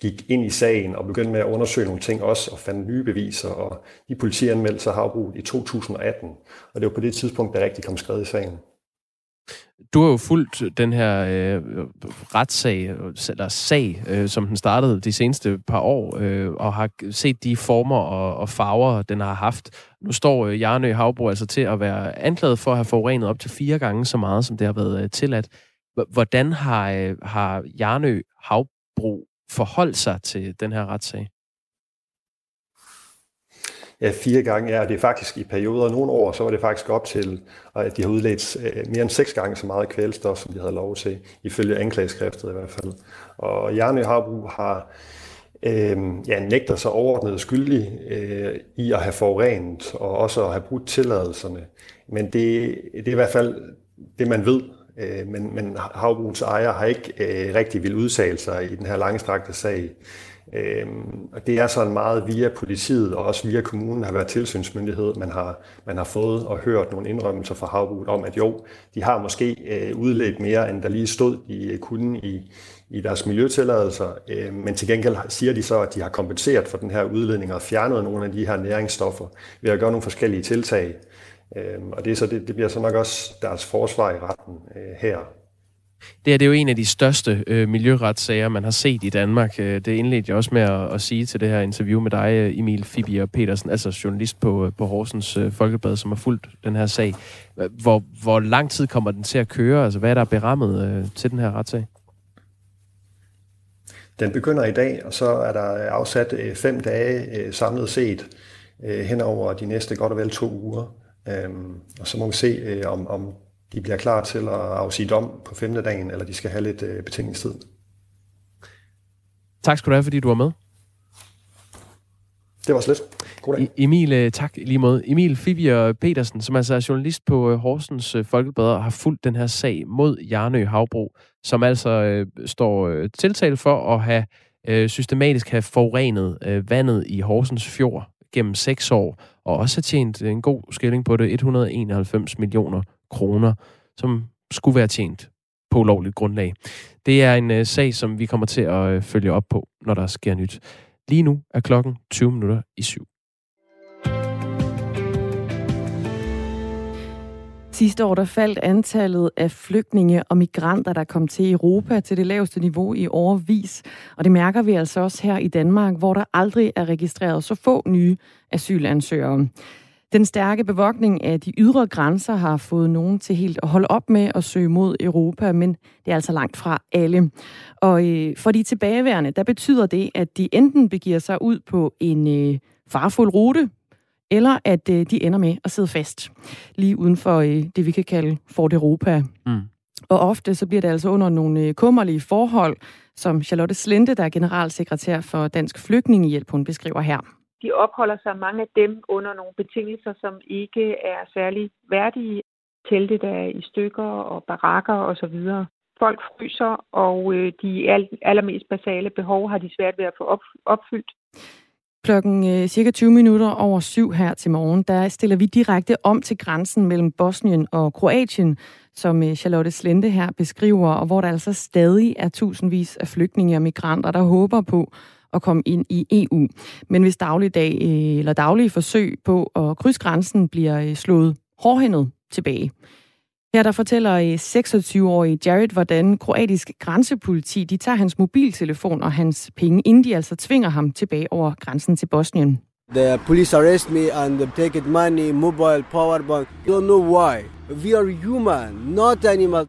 gik ind i sagen og begyndte med at undersøge nogle ting også, og fandt nye beviser, og de politianmeldelser har brugt i 2018, og det var på det tidspunkt, der rigtig kom skrevet i sagen. Du har jo fulgt den her øh, retssag, eller sag, øh, som den startede de seneste par år, øh, og har set de former og, og farver, den har haft. Nu står øh, Jarnø Havbro altså til at være anklaget for at have forurenet op til fire gange så meget, som det har været øh, tilladt. Hvordan har, øh, har Jarnø Havbro forholdt sig til den her retssag? Ja, fire gange, ja, det er faktisk i perioder. Nogle år, så var det faktisk op til, at de har udledt øh, mere end seks gange så meget kvælstof, som de havde lov til, ifølge anklageskriftet i hvert fald. Og Jarnø Harbru har øh, ja, nægter sig overordnet skyldig øh, i at have forurenet, og også at have brudt tilladelserne. Men det, det er i hvert fald det, man ved Øh, men, men havbrugens ejer har ikke øh, rigtig vil udtale sig i den her langstrakte sag. Øh, og det er sådan meget via politiet og også via kommunen har været tilsynsmyndighed, man har, man har fået og hørt nogle indrømmelser fra havbruget om, at jo, de har måske øh, udledt mere, end der lige stod, i øh, kunden i, i deres miljøtilladelser, øh, men til gengæld siger de så, at de har kompenseret for den her udledning og fjernet nogle af de her næringsstoffer ved at gøre nogle forskellige tiltag. Øhm, og det, er så, det, det bliver så nok også deres forsvar i retten øh, her. Det her det er jo en af de største øh, miljøretssager, man har set i Danmark. Øh, det indledte jeg også med at, at sige til det her interview med dig, øh, Emil Fibier Petersen, altså journalist på, øh, på Horsens øh, Folkeblad, som har fulgt den her sag. Hvor, hvor lang tid kommer den til at køre? Altså, hvad er der berammet øh, til den her retssag? Den begynder i dag, og så er der afsat øh, fem dage øh, samlet set øh, hen over de næste godt og vel to uger. Øhm, og så må vi se, øh, om, om de bliver klar til at afsige dom på femte dagen, eller de skal have lidt øh, betingelsestid. Tak skal du have, fordi du var med. Det var slet. Goddag. Emil, øh, tak lige måde. Emil Fibier Petersen, som altså er journalist på øh, Horsens øh, Folkeblader, har fulgt den her sag mod Jarnø Havbro, som altså øh, står øh, tiltalt for at have øh, systematisk have forurenet øh, vandet i Horsens Fjord gennem seks år, og også har tjent en god skilling på det, 191 millioner kroner, som skulle være tjent på ulovligt grundlag. Det er en øh, sag, som vi kommer til at øh, følge op på, når der sker nyt. Lige nu er klokken 20 minutter i syv. Sidste år der faldt antallet af flygtninge og migranter, der kom til Europa til det laveste niveau i årvis. Og det mærker vi altså også her i Danmark, hvor der aldrig er registreret så få nye asylansøgere. Den stærke bevogtning af de ydre grænser har fået nogen til helt at holde op med at søge mod Europa, men det er altså langt fra alle. Og øh, for de tilbageværende, der betyder det, at de enten begiver sig ud på en øh, farfuld rute, eller at øh, de ender med at sidde fast lige uden for øh, det, vi kan kalde Fort Europa. Mm. Og ofte så bliver det altså under nogle øh, kummerlige forhold, som Charlotte Slente, der er generalsekretær for Dansk Flygtningehjælp, hun beskriver her de opholder sig mange af dem under nogle betingelser, som ikke er særlig værdige. Telte der er i stykker og barakker osv. Folk fryser, og øh, de allermest basale behov har de svært ved at få opfyldt. Klokken øh, cirka 20 minutter over syv her til morgen, der stiller vi direkte om til grænsen mellem Bosnien og Kroatien, som øh, Charlotte Slente her beskriver, og hvor der altså stadig er tusindvis af flygtninge og migranter, der håber på at komme ind i EU. Men hvis dagligdag øh, eller daglige forsøg på at krydse grænsen bliver øh, slået hårdhændet tilbage. Her der fortæller øh, 26-årige Jared, hvordan kroatisk grænsepoliti de tager hans mobiltelefon og hans penge, inden de altså tvinger ham tilbage over grænsen til Bosnien. The police arrest me and take money, mobile, power bank. Don't know why. We are human, not animal.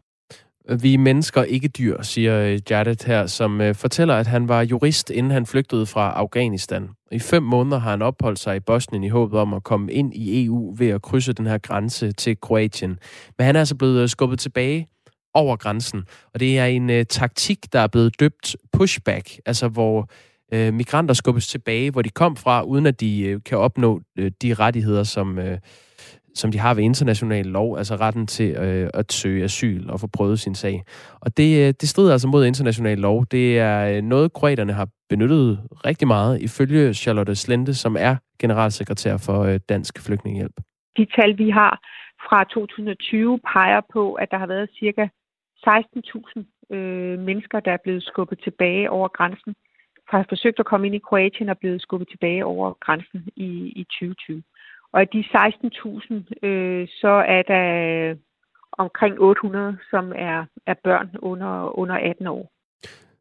Vi er mennesker, ikke dyr, siger øh, Jadet her, som øh, fortæller, at han var jurist, inden han flygtede fra Afghanistan. I fem måneder har han opholdt sig i Bosnien i håbet om at komme ind i EU ved at krydse den her grænse til Kroatien. Men han er altså blevet øh, skubbet tilbage over grænsen, og det er en uh, taktik, der er blevet døbt pushback, altså hvor uh, migranter skubbes tilbage, hvor de kom fra, uden at de uh, kan opnå uh, de rettigheder, som... Uh, som de har ved international lov, altså retten til øh, at søge asyl og få prøvet sin sag. Og det, øh, det strider altså mod international lov. Det er øh, noget, kroaterne har benyttet rigtig meget, ifølge Charlotte Slente, som er generalsekretær for øh, Dansk Flygtningehjælp. De tal, vi har fra 2020, peger på, at der har været cirka 16.000 øh, mennesker, der er blevet skubbet tilbage over grænsen, har forsøgt at komme ind i Kroatien og blevet skubbet tilbage over grænsen i, i 2020. Og af de 16.000, øh, så er der omkring 800, som er, er børn under, under 18 år.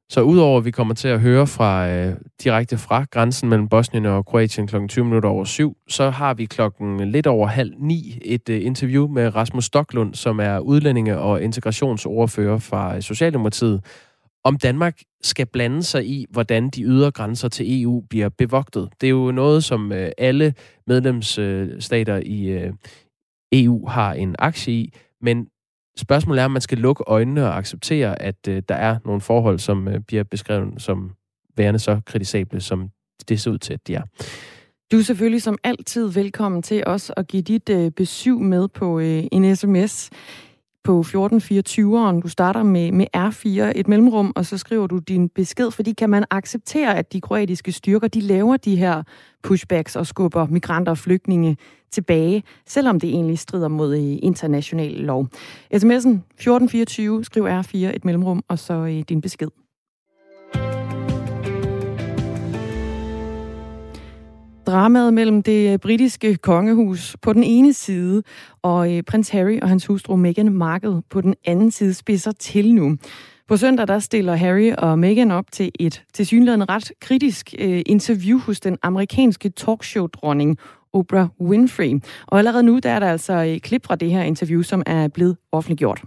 Så udover at vi kommer til at høre fra øh, direkte fra grænsen mellem Bosnien og Kroatien kl. 20 minutter over syv, så har vi klokken lidt over halv ni et øh, interview med Rasmus Stoklund, som er udlændinge- og integrationsordfører fra øh, Socialdemokratiet, om Danmark skal blande sig i, hvordan de ydre grænser til EU bliver bevogtet. Det er jo noget, som øh, alle medlemsstater øh, i øh, EU har en aktie i, men spørgsmålet er, om man skal lukke øjnene og acceptere, at øh, der er nogle forhold, som øh, bliver beskrevet som værende så kritisable, som det ser ud til, at de er. Du er selvfølgelig som altid velkommen til os at give dit øh, besøg med på øh, en sms på 1424'eren. Du starter med, med R4, et mellemrum, og så skriver du din besked, fordi kan man acceptere, at de kroatiske styrker, de laver de her pushbacks og skubber migranter og flygtninge tilbage, selvom det egentlig strider mod øh, international lov. SMS'en 1424, skriv R4, et mellemrum, og så øh, din besked. Dramaet mellem det øh, britiske kongehus på den ene side, og øh, prins Harry og hans hustru Meghan Markle på den anden side spidser til nu. På søndag der stiller Harry og Meghan op til et tilsyneladende ret kritisk øh, interview hos den amerikanske talkshow-dronning Oprah Winfrey. Og allerede nu der er der altså et klip fra det her interview, som er blevet offentliggjort.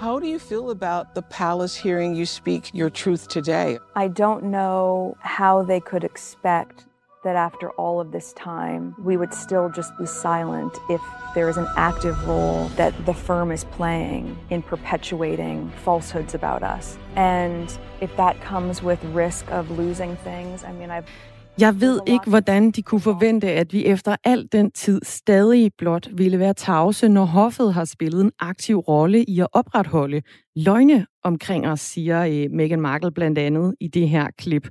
How do you feel about the palace hearing you speak your truth today? I don't know how they could expect that after all of this time, we would still just be silent if there is an active role that the firm is playing in perpetuating falsehoods about us. And if that comes with risk of losing things, I mean, I've Jeg ved ikke, hvordan de kunne forvente, at vi efter al den tid stadig blot ville være tavse, når hoffet har spillet en aktiv rolle i at opretholde løgne omkring os, siger øh, Meghan Markle blandt andet i det her klip.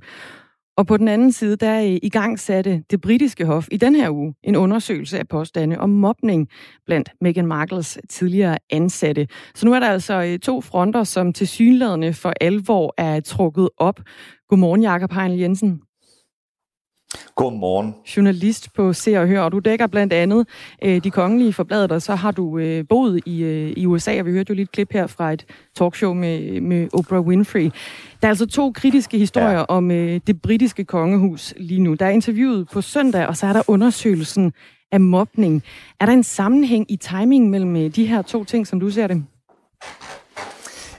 Og på den anden side, der øh, i gang satte det britiske hof i den her uge en undersøgelse af påstande om mobning blandt Meghan Markles tidligere ansatte. Så nu er der altså øh, to fronter, som til synlædende for alvor er trukket op. Godmorgen, Jakob Heinl Jensen. Godmorgen. Journalist på Se og Hør, og du dækker blandt andet øh, de kongelige forbladet, og så har du øh, boet i, øh, i USA, og vi hørte jo lige et klip her fra et talkshow med, med Oprah Winfrey. Der er altså to kritiske historier ja. om øh, det britiske kongehus lige nu. Der er interviewet på søndag, og så er der undersøgelsen af mobning. Er der en sammenhæng i timing mellem øh, de her to ting, som du ser det?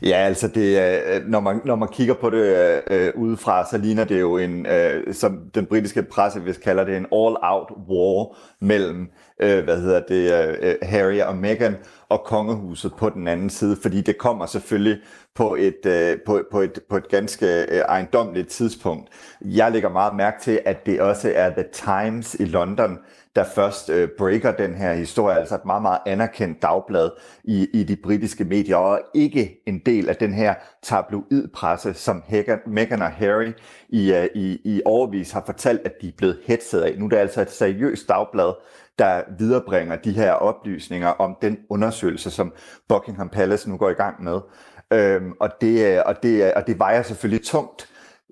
Ja, altså det, øh, når, man, når man kigger på det øh, øh, udefra, så ligner det jo en, øh, som den britiske presse hvis kalder det, en all-out war mellem, øh, hvad hedder det, øh, øh, Harry og Meghan og kongehuset på den anden side, fordi det kommer selvfølgelig på et, øh, på, på et, på et ganske øh, ejendomligt tidspunkt. Jeg lægger meget mærke til, at det også er The Times i London, der først øh, breaker den her historie, altså et meget, meget anerkendt dagblad i, i de britiske medier, og ikke en del af den her tabloidpresse, som Meghan og Harry i, uh, i, i overvis har fortalt, at de er blevet hetset af. Nu er det altså et seriøst dagblad, der viderebringer de her oplysninger om den undersøgelse, som Buckingham Palace nu går i gang med. Øhm, og, det, øh, og, det, øh, og det vejer selvfølgelig tungt,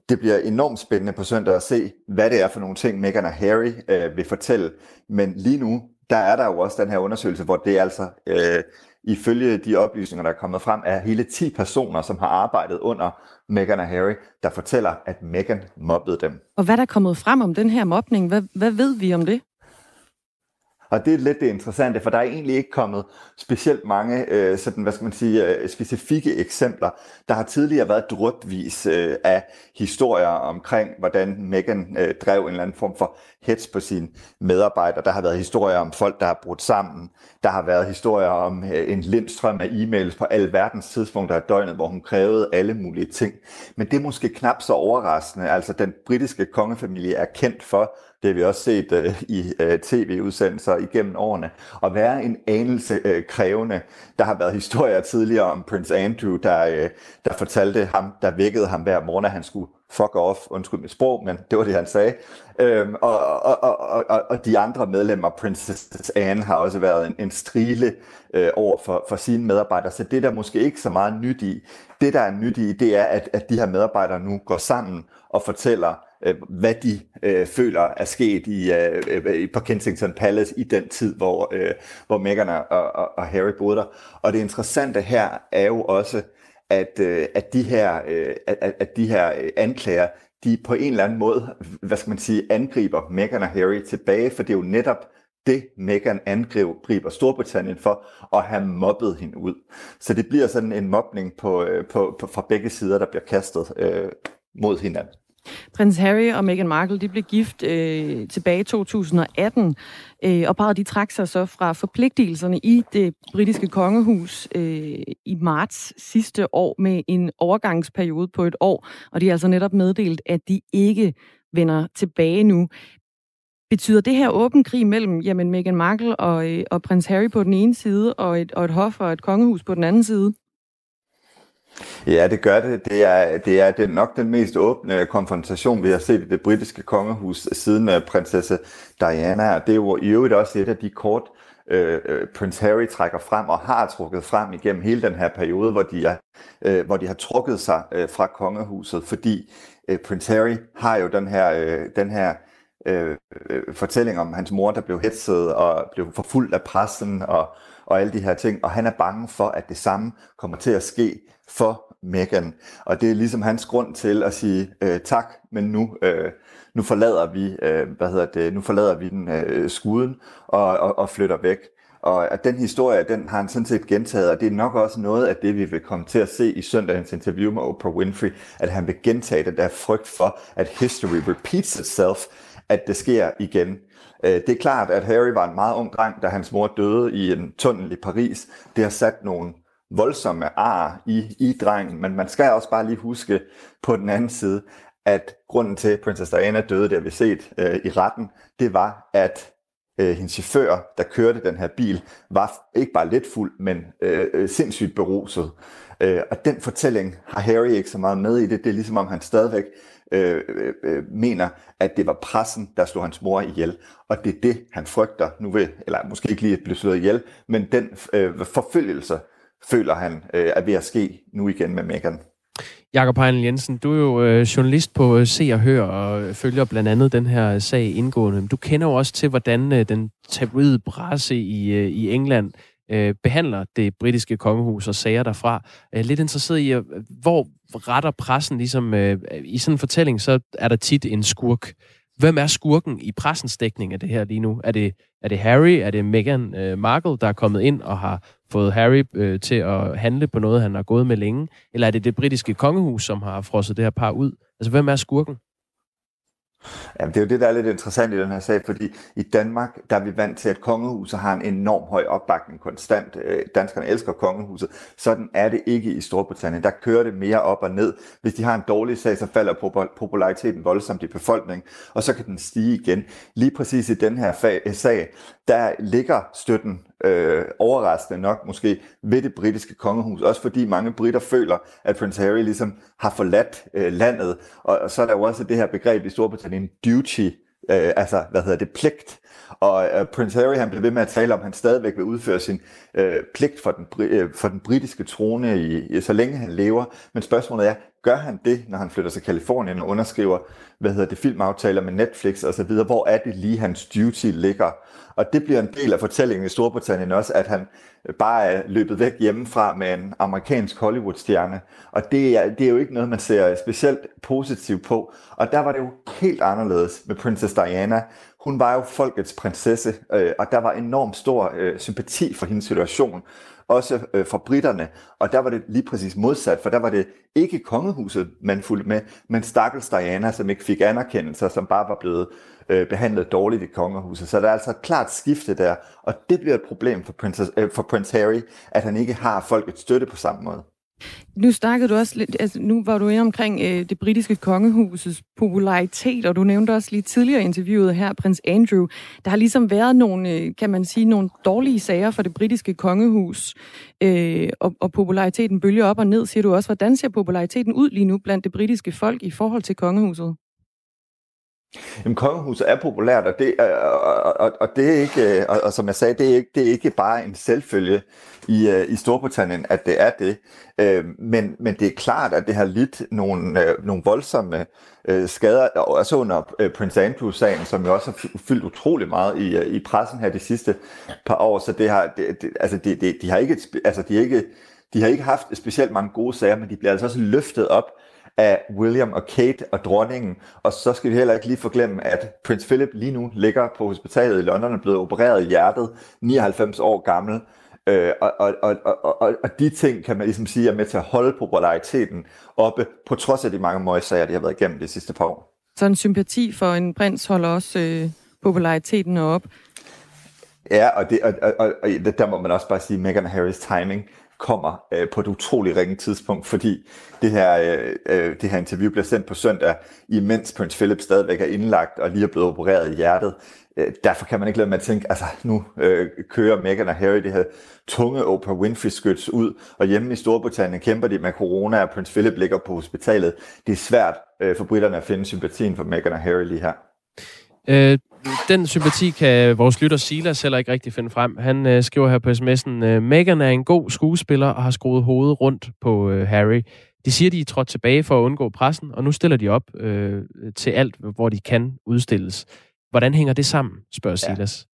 det bliver enormt spændende på søndag at se, hvad det er for nogle ting, Meghan og Harry øh, vil fortælle. Men lige nu, der er der jo også den her undersøgelse, hvor det er altså, øh, ifølge de oplysninger, der er kommet frem, er hele 10 personer, som har arbejdet under Meghan og Harry, der fortæller, at Meghan mobbede dem. Og hvad der er kommet frem om den her mobning, hvad, hvad ved vi om det? Og det er lidt det interessante, for der er egentlig ikke kommet specielt mange øh, sådan, hvad skal man sige, øh, specifikke eksempler. Der har tidligere været drøbvis øh, af historier omkring, hvordan Megan øh, drev en eller anden form for hets på sine medarbejdere. Der har været historier om folk, der har brudt sammen. Der har været historier om øh, en lindstrøm af e-mails på alle verdens tidspunkter af døgnet, hvor hun krævede alle mulige ting. Men det er måske knap så overraskende. Altså den britiske kongefamilie er kendt for det har vi også set øh, i øh, tv-udsendelser igennem årene. At være en anelse øh, krævende. Der har været historier tidligere om Prince Andrew, der, øh, der fortalte ham, der vækkede ham hver morgen, at han skulle fuck off, undskyld mit sprog, men det var det, han sagde. Øhm, og, og, og, og, og de andre medlemmer, Princess Anne, har også været en, en strile øh, over for, for sine medarbejdere, så det der måske ikke så meget nyt i. Det, der er nyt i, det er, at, at de her medarbejdere nu går sammen og fortæller, Øh, hvad de øh, føler er sket i, øh, øh på Kensington Palace i den tid, hvor, øh, hvor Meghan og, og, og Harry boede der. Og det interessante her er jo også, at, øh, at de her, øh, at, at de her øh, anklager, de på en eller anden måde, hvad skal man sige, angriber Meghan og Harry tilbage, for det er jo netop det, Meghan angriber Storbritannien for, at have mobbet hende ud. Så det bliver sådan en mobning på, på, på, fra begge sider, der bliver kastet øh, mod hinanden. Prins Harry og Meghan Markle de blev gift øh, tilbage i 2018, øh, og parret de trak sig så fra forpligtelserne i det britiske kongehus øh, i marts sidste år med en overgangsperiode på et år, og de har altså netop meddelt, at de ikke vender tilbage nu. Betyder det her åben krig mellem jamen, Meghan Markle og, øh, og prins Harry på den ene side, og et, og et hof og et kongehus på den anden side? Ja, det gør det. Det er, det er, det nok den mest åbne konfrontation, vi har set i det britiske kongehus siden øh, prinsesse Diana. Og det er jo i øvrigt også et af de kort, øh, uh, Harry trækker frem og har trukket frem igennem hele den her periode, hvor de, er, øh, hvor de har trukket sig øh, fra kongehuset, fordi øh, Harry har jo den her, øh, den her øh, øh, fortælling om hans mor, der blev hetset og blev forfulgt af pressen og, og alle de her ting, og han er bange for, at det samme kommer til at ske for Megan. Og det er ligesom hans grund til at sige øh, tak, men nu, øh, nu forlader vi, øh, hvad hedder det, nu forlader vi den øh, skuden og, og, og flytter væk. Og at den historie, den har han sådan set gentaget, og det er nok også noget af det, vi vil komme til at se i søndagens interview med Oprah Winfrey, at han vil gentage den der frygt for, at history repeats itself, at det sker igen. Øh, det er klart, at Harry var en meget ung dreng, da hans mor døde i en tunnel i Paris. Det har sat nogle voldsomme ar i, i drengen, men man skal også bare lige huske på den anden side, at grunden til, at Princess Diana døde, det har vi set øh, i retten, det var, at øh, hendes chauffør, der kørte den her bil, var ikke bare lidt fuld, men øh, øh, sindssygt beruset. Øh, og den fortælling har Harry ikke så meget med i det. Det er ligesom om han stadigvæk øh, øh, øh, mener, at det var pressen, der slog hans mor ihjel. Og det er det, han frygter nu ved, eller måske ikke lige at blive slået ihjel, men den øh, forfølgelse føler han øh, er ved at ske nu igen med Megan. Jakob Heinl Jensen, du er jo øh, journalist på øh, Se og Hør og øh, følger blandt andet den her øh, sag indgående. Du kender jo også til, hvordan øh, den tabloide presse i, øh, i England øh, behandler det britiske kongehus og sager derfra. Jeg er lidt interesseret i, hvor retter pressen ligesom... Øh, I sådan en fortælling, så er der tit en skurk. Hvem er skurken i pressens dækning af det her lige nu? Er det, er det Harry? Er det Meghan øh, Markle, der er kommet ind og har fået Harry øh, til at handle på noget, han har gået med længe? Eller er det det britiske kongehus, som har frosset det her par ud? Altså, hvem er skurken? Jamen, det er jo det, der er lidt interessant i den her sag, fordi i Danmark, der er vi vant til, at kongehuset har en enorm høj opbakning konstant. Øh, danskerne elsker kongehuset. Sådan er det ikke i Storbritannien. Der kører det mere op og ned. Hvis de har en dårlig sag, så falder populariteten voldsomt i befolkningen, og så kan den stige igen. Lige præcis i den her sag, der ligger støtten øh, overraskende nok måske ved det britiske kongehus, også fordi mange britter føler, at Prince Harry ligesom har forladt øh, landet, og, og så er der jo også det her begreb i Storbritannien, duty, øh, altså hvad hedder det, pligt, og øh, Prince Harry han blev ved med at tale om, at han stadigvæk vil udføre sin øh, pligt for den, øh, for den britiske trone, i, i, så længe han lever. Men spørgsmålet er, gør han det, når han flytter til Kalifornien og underskriver, hvad hedder det, filmaftaler med Netflix og så videre? hvor er det lige hans duty ligger? Og det bliver en del af fortællingen i Storbritannien også, at han bare er løbet væk hjemmefra med en amerikansk Hollywood-stjerne. Og det er, det er jo ikke noget, man ser specielt positivt på. Og der var det jo helt anderledes med Princess Diana. Hun var jo folkets prinsesse, øh, og der var enormt stor øh, sympati for hendes situation også øh, for britterne, og der var det lige præcis modsat, for der var det ikke kongehuset, man fulgte med, men stakkels Diana, som ikke fik anerkendelse, som bare var blevet øh, behandlet dårligt i kongehuset. Så der er altså et klart skifte der, og det bliver et problem for, Princess, øh, for Prince Harry, at han ikke har folkets støtte på samme måde. Nu snakkede du også lidt, altså nu var du inde omkring øh, det britiske kongehusets popularitet, og du nævnte også lige tidligere interviewet her, prins Andrew. Der har ligesom været nogle, øh, kan man sige, nogle dårlige sager for det britiske kongehus, øh, og, og populariteten bølger op og ned, siger du også. Hvordan ser populariteten ud lige nu blandt det britiske folk i forhold til kongehuset? Jamen, kongehuset er populært, og det, øh, og, og, og det er ikke, øh, og, og som jeg sagde, det er ikke, det er ikke bare en selvfølge i, øh, i Storbritannien, at det er det. Øh, men, men det er klart, at det har lidt nogle, øh, nogle voldsomme skader, også under Prince Andrew-sagen, som jo også har fyldt utrolig meget i, i pressen her de sidste par år. Så det har, det, det, altså det, det, de har ikke, altså de har ikke, de har ikke haft specielt mange gode sager, men de bliver altså også løftet op af William og Kate og dronningen. Og så skal vi heller ikke lige forglemme, at Prince Philip lige nu ligger på hospitalet i London og er blevet opereret i hjertet, 99 år gammel. Øh, og, og, og, og, og, og de ting kan man ligesom sige er med til at holde populariteten oppe, på trods af de mange møgssager, de har været igennem de sidste par år. Så en sympati for en prins holder også øh, populariteten op. Ja, og, det, og, og, og, og der må man også bare sige, Meghan Harris timing kommer øh, på et utroligt ringe tidspunkt, fordi det her, øh, øh, det her interview bliver sendt på søndag, imens Prince Philip stadigvæk er indlagt og lige er blevet opereret i hjertet. Øh, derfor kan man ikke lade med at tænke, altså nu øh, kører Meghan og Harry det her tunge Oprah Winfrey-skyts ud, og hjemme i Storbritannien kæmper de med corona, og Prince Philip ligger på hospitalet. Det er svært øh, for britterne at finde sympatien for Meghan og Harry lige her. Øh, den sympati kan vores lytter Silas heller ikke rigtig finde frem. Han øh, skriver her på sms'en, øh, Meghan er en god skuespiller og har skruet hovedet rundt på øh, Harry. De siger, de er trådt tilbage for at undgå pressen, og nu stiller de op øh, til alt, hvor de kan udstilles. Hvordan hænger det sammen, spørger Silas.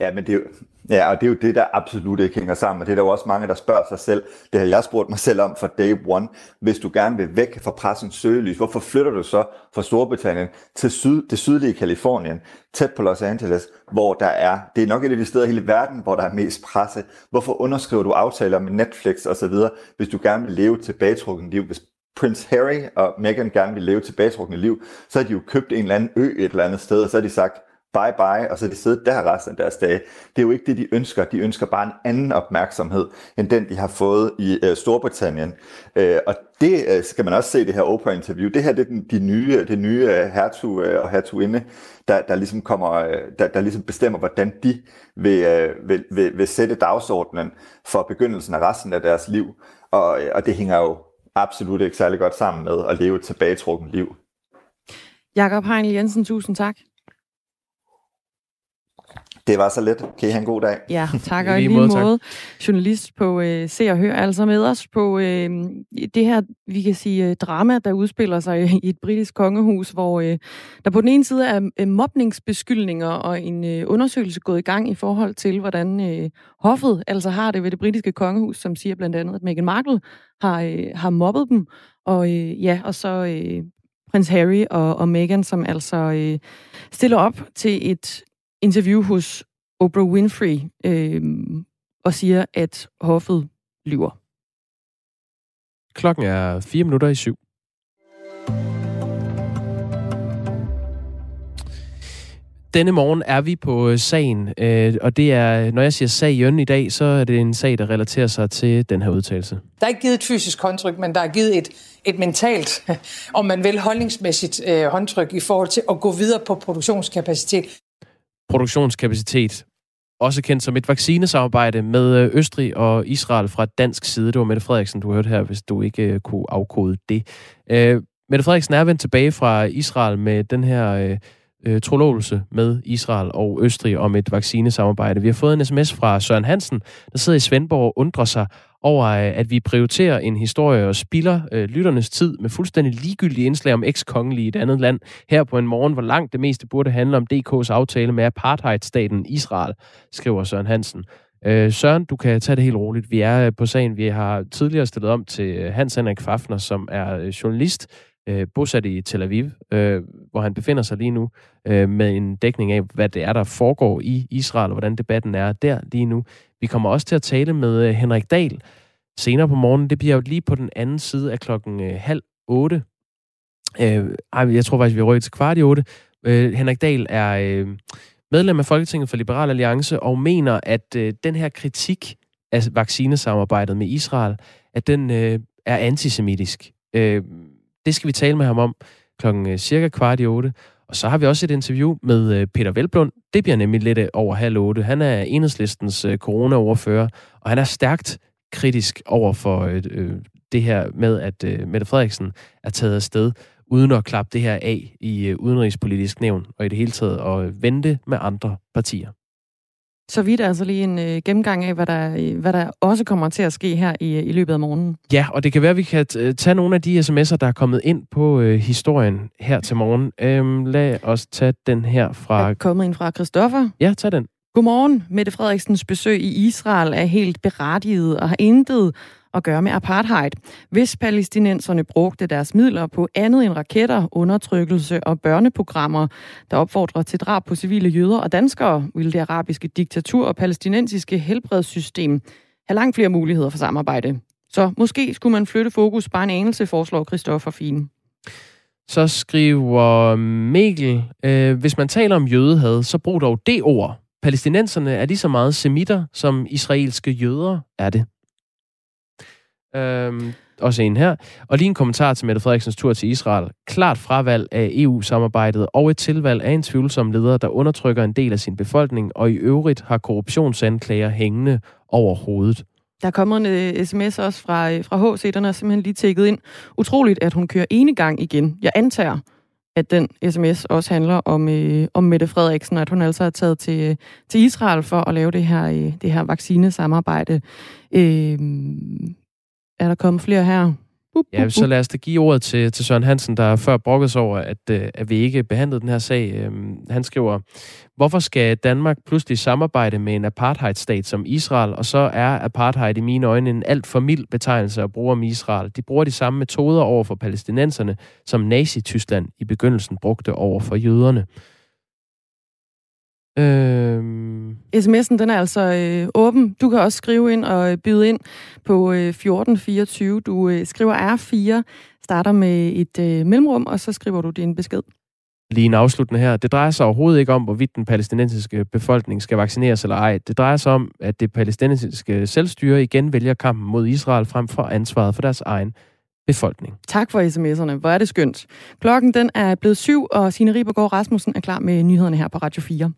Ja, men det er jo, ja, og det er jo det, der absolut ikke hænger sammen. Og det er der jo også mange, der spørger sig selv. Det har jeg spurgt mig selv om fra day one. Hvis du gerne vil væk fra pressens søgelys, hvorfor flytter du så fra Storbritannien til syd, det sydlige Kalifornien, tæt på Los Angeles, hvor der er, det er nok et af de steder i hele verden, hvor der er mest presse. Hvorfor underskriver du aftaler med Netflix osv., hvis du gerne vil leve tilbagetrukket liv? Hvis Prince Harry og Meghan gerne vil leve tilbagetrukne liv, så har de jo købt en eller anden ø et eller andet sted, og så har de sagt, bye bye, og så de siddet der resten af deres dage. Det er jo ikke det, de ønsker. De ønsker bare en anden opmærksomhed, end den, de har fået i øh, Storbritannien. Øh, og det øh, skal man også se i det her Oprah-interview. Det her det er den, de nye, det nye øh, hertug øh, og hertuginde, der, der, ligesom kommer, øh, der, der ligesom bestemmer, hvordan de vil, øh, vil, vil, vil sætte dagsordenen for begyndelsen af resten af deres liv. Og, øh, og det hænger jo absolut ikke særlig godt sammen med at leve et tilbagetrukket liv. Jakob Heinl Jensen, tusind tak. Det var så let. Kan I have en god dag? Ja, tak og i lige måde. måde. Journalist på øh, Se og Hør, altså med os på øh, det her, vi kan sige, øh, drama, der udspiller sig i et britisk kongehus, hvor øh, der på den ene side er øh, mobningsbeskyldninger og en øh, undersøgelse gået i gang i forhold til, hvordan øh, hoffet altså har det ved det britiske kongehus, som siger blandt andet, at Meghan Markle har, øh, har mobbet dem. Og øh, ja, og så øh, prins Harry og, og Meghan, som altså øh, stiller op til et interview hos Oprah Winfrey øh, og siger, at hoffet lyver. Klokken er 4 minutter i syv. Denne morgen er vi på øh, sagen, øh, og det er, når jeg siger sagen i dag, så er det en sag, der relaterer sig til den her udtalelse. Der er ikke givet et fysisk håndtryk, men der er givet et, et mentalt, om man vil holdningsmæssigt øh, håndtryk i forhold til at gå videre på produktionskapacitet produktionskapacitet, også kendt som et vaccinesamarbejde med øh, Østrig og Israel fra dansk side. Det var Mette Frederiksen, du hørte her, hvis du ikke øh, kunne afkode det. Uh, Mette Frederiksen er vendt tilbage fra Israel med den her øh, øh, trolovelse med Israel og Østrig om et vaccinesamarbejde. Vi har fået en sms fra Søren Hansen, der sidder i Svendborg og undrer sig over, øh, at vi prioriterer en historie og spilder øh, lytternes tid med fuldstændig ligegyldige indslag om ekskongelige i et andet land, her på en morgen, hvor langt det meste burde handle om DK's aftale med apartheidstaten Israel, skriver Søren Hansen. Øh, Søren, du kan tage det helt roligt. Vi er øh, på sagen. Vi har tidligere stillet om til øh, Hans Henrik Fafner, som er journalist, øh, bosat i Tel Aviv, øh, hvor han befinder sig lige nu, øh, med en dækning af, hvad det er, der foregår i Israel, og hvordan debatten er der lige nu. Vi kommer også til at tale med øh, Henrik Dahl senere på morgenen. Det bliver jo lige på den anden side af klokken øh, halv otte. Øh, ej, jeg tror faktisk, vi er til kvart i otte. Øh, Henrik Dahl er øh, medlem af Folketinget for Liberal Alliance og mener, at øh, den her kritik af vaccinesamarbejdet med Israel, at den øh, er antisemitisk. Øh, det skal vi tale med ham om klokken øh, cirka kvart i otte. Og så har vi også et interview med øh, Peter Velblund. Det bliver nemlig lidt øh, over halv otte. Han er enhedslistens coronaoverfører, og han er stærkt kritisk over for øh, det her med, at øh, Mette Frederiksen er taget afsted uden at klappe det her af i øh, udenrigspolitisk nævn, og i det hele taget at vente med andre partier. Så vidt altså lige en øh, gennemgang af, hvad der, hvad der også kommer til at ske her i, i løbet af morgenen. Ja, og det kan være, at vi kan tage nogle af de sms'er, der er kommet ind på øh, historien her til morgen. Øhm, lad os tage den her fra... Er kommet ind fra Christoffer. Ja, tag den. Godmorgen. Mette Frederiksens besøg i Israel er helt berettiget og har intet at gøre med apartheid. Hvis palæstinenserne brugte deres midler på andet end raketter, undertrykkelse og børneprogrammer, der opfordrer til drab på civile jøder og danskere, ville det arabiske diktatur og palæstinensiske helbredssystem have langt flere muligheder for samarbejde. Så måske skulle man flytte fokus bare en anelse, foreslår Christoffer Fien. Så skriver Mikkel, øh, hvis man taler om jødehad, så brug dog det ord. Palæstinenserne er lige så meget semitter, som israelske jøder er det. Øhm, også en her. Og lige en kommentar til Mette Frederiksens tur til Israel. Klart fravalg af EU-samarbejdet og et tilvalg af en tvivlsom leder, der undertrykker en del af sin befolkning, og i øvrigt har korruptionsanklager hængende over hovedet. Der er kommet en øh, uh, sms også fra, uh, fra HC, den er simpelthen lige tækket ind. Utroligt, at hun kører ene gang igen. Jeg antager, at den sms også handler om, uh, om Mette Frederiksen, at hun altså er taget til, uh, til Israel for at lave det her, uh, det her vaccinesamarbejde. Uh, er der kommet flere her? Bup, bup, Ja, så lad os da give ordet til, til Søren Hansen, der før brokkede sig over, at, øh, at vi ikke behandlede den her sag. Øhm, han skriver, hvorfor skal Danmark pludselig samarbejde med en apartheidstat som Israel, og så er apartheid i mine øjne en alt for mild betegnelse at bruge om Israel. De bruger de samme metoder over for palæstinenserne, som Nazi-Tyskland i begyndelsen brugte over for jøderne. Øhm... SMS'en den er altså øh, åben. Du kan også skrive ind og øh, byde ind på øh, 1424. Du øh, skriver R4, starter med et øh, mellemrum, og så skriver du din besked. Lige en afsluttende her. Det drejer sig overhovedet ikke om, hvorvidt den palæstinensiske befolkning skal vaccineres eller ej. Det drejer sig om, at det palæstinensiske selvstyre igen vælger kampen mod Israel frem for ansvaret for deres egen befolkning. Tak for sms'erne. Hvor er det skønt. Klokken den er blevet syv, og Signe Ribergaard Rasmussen er klar med nyhederne her på Radio 4.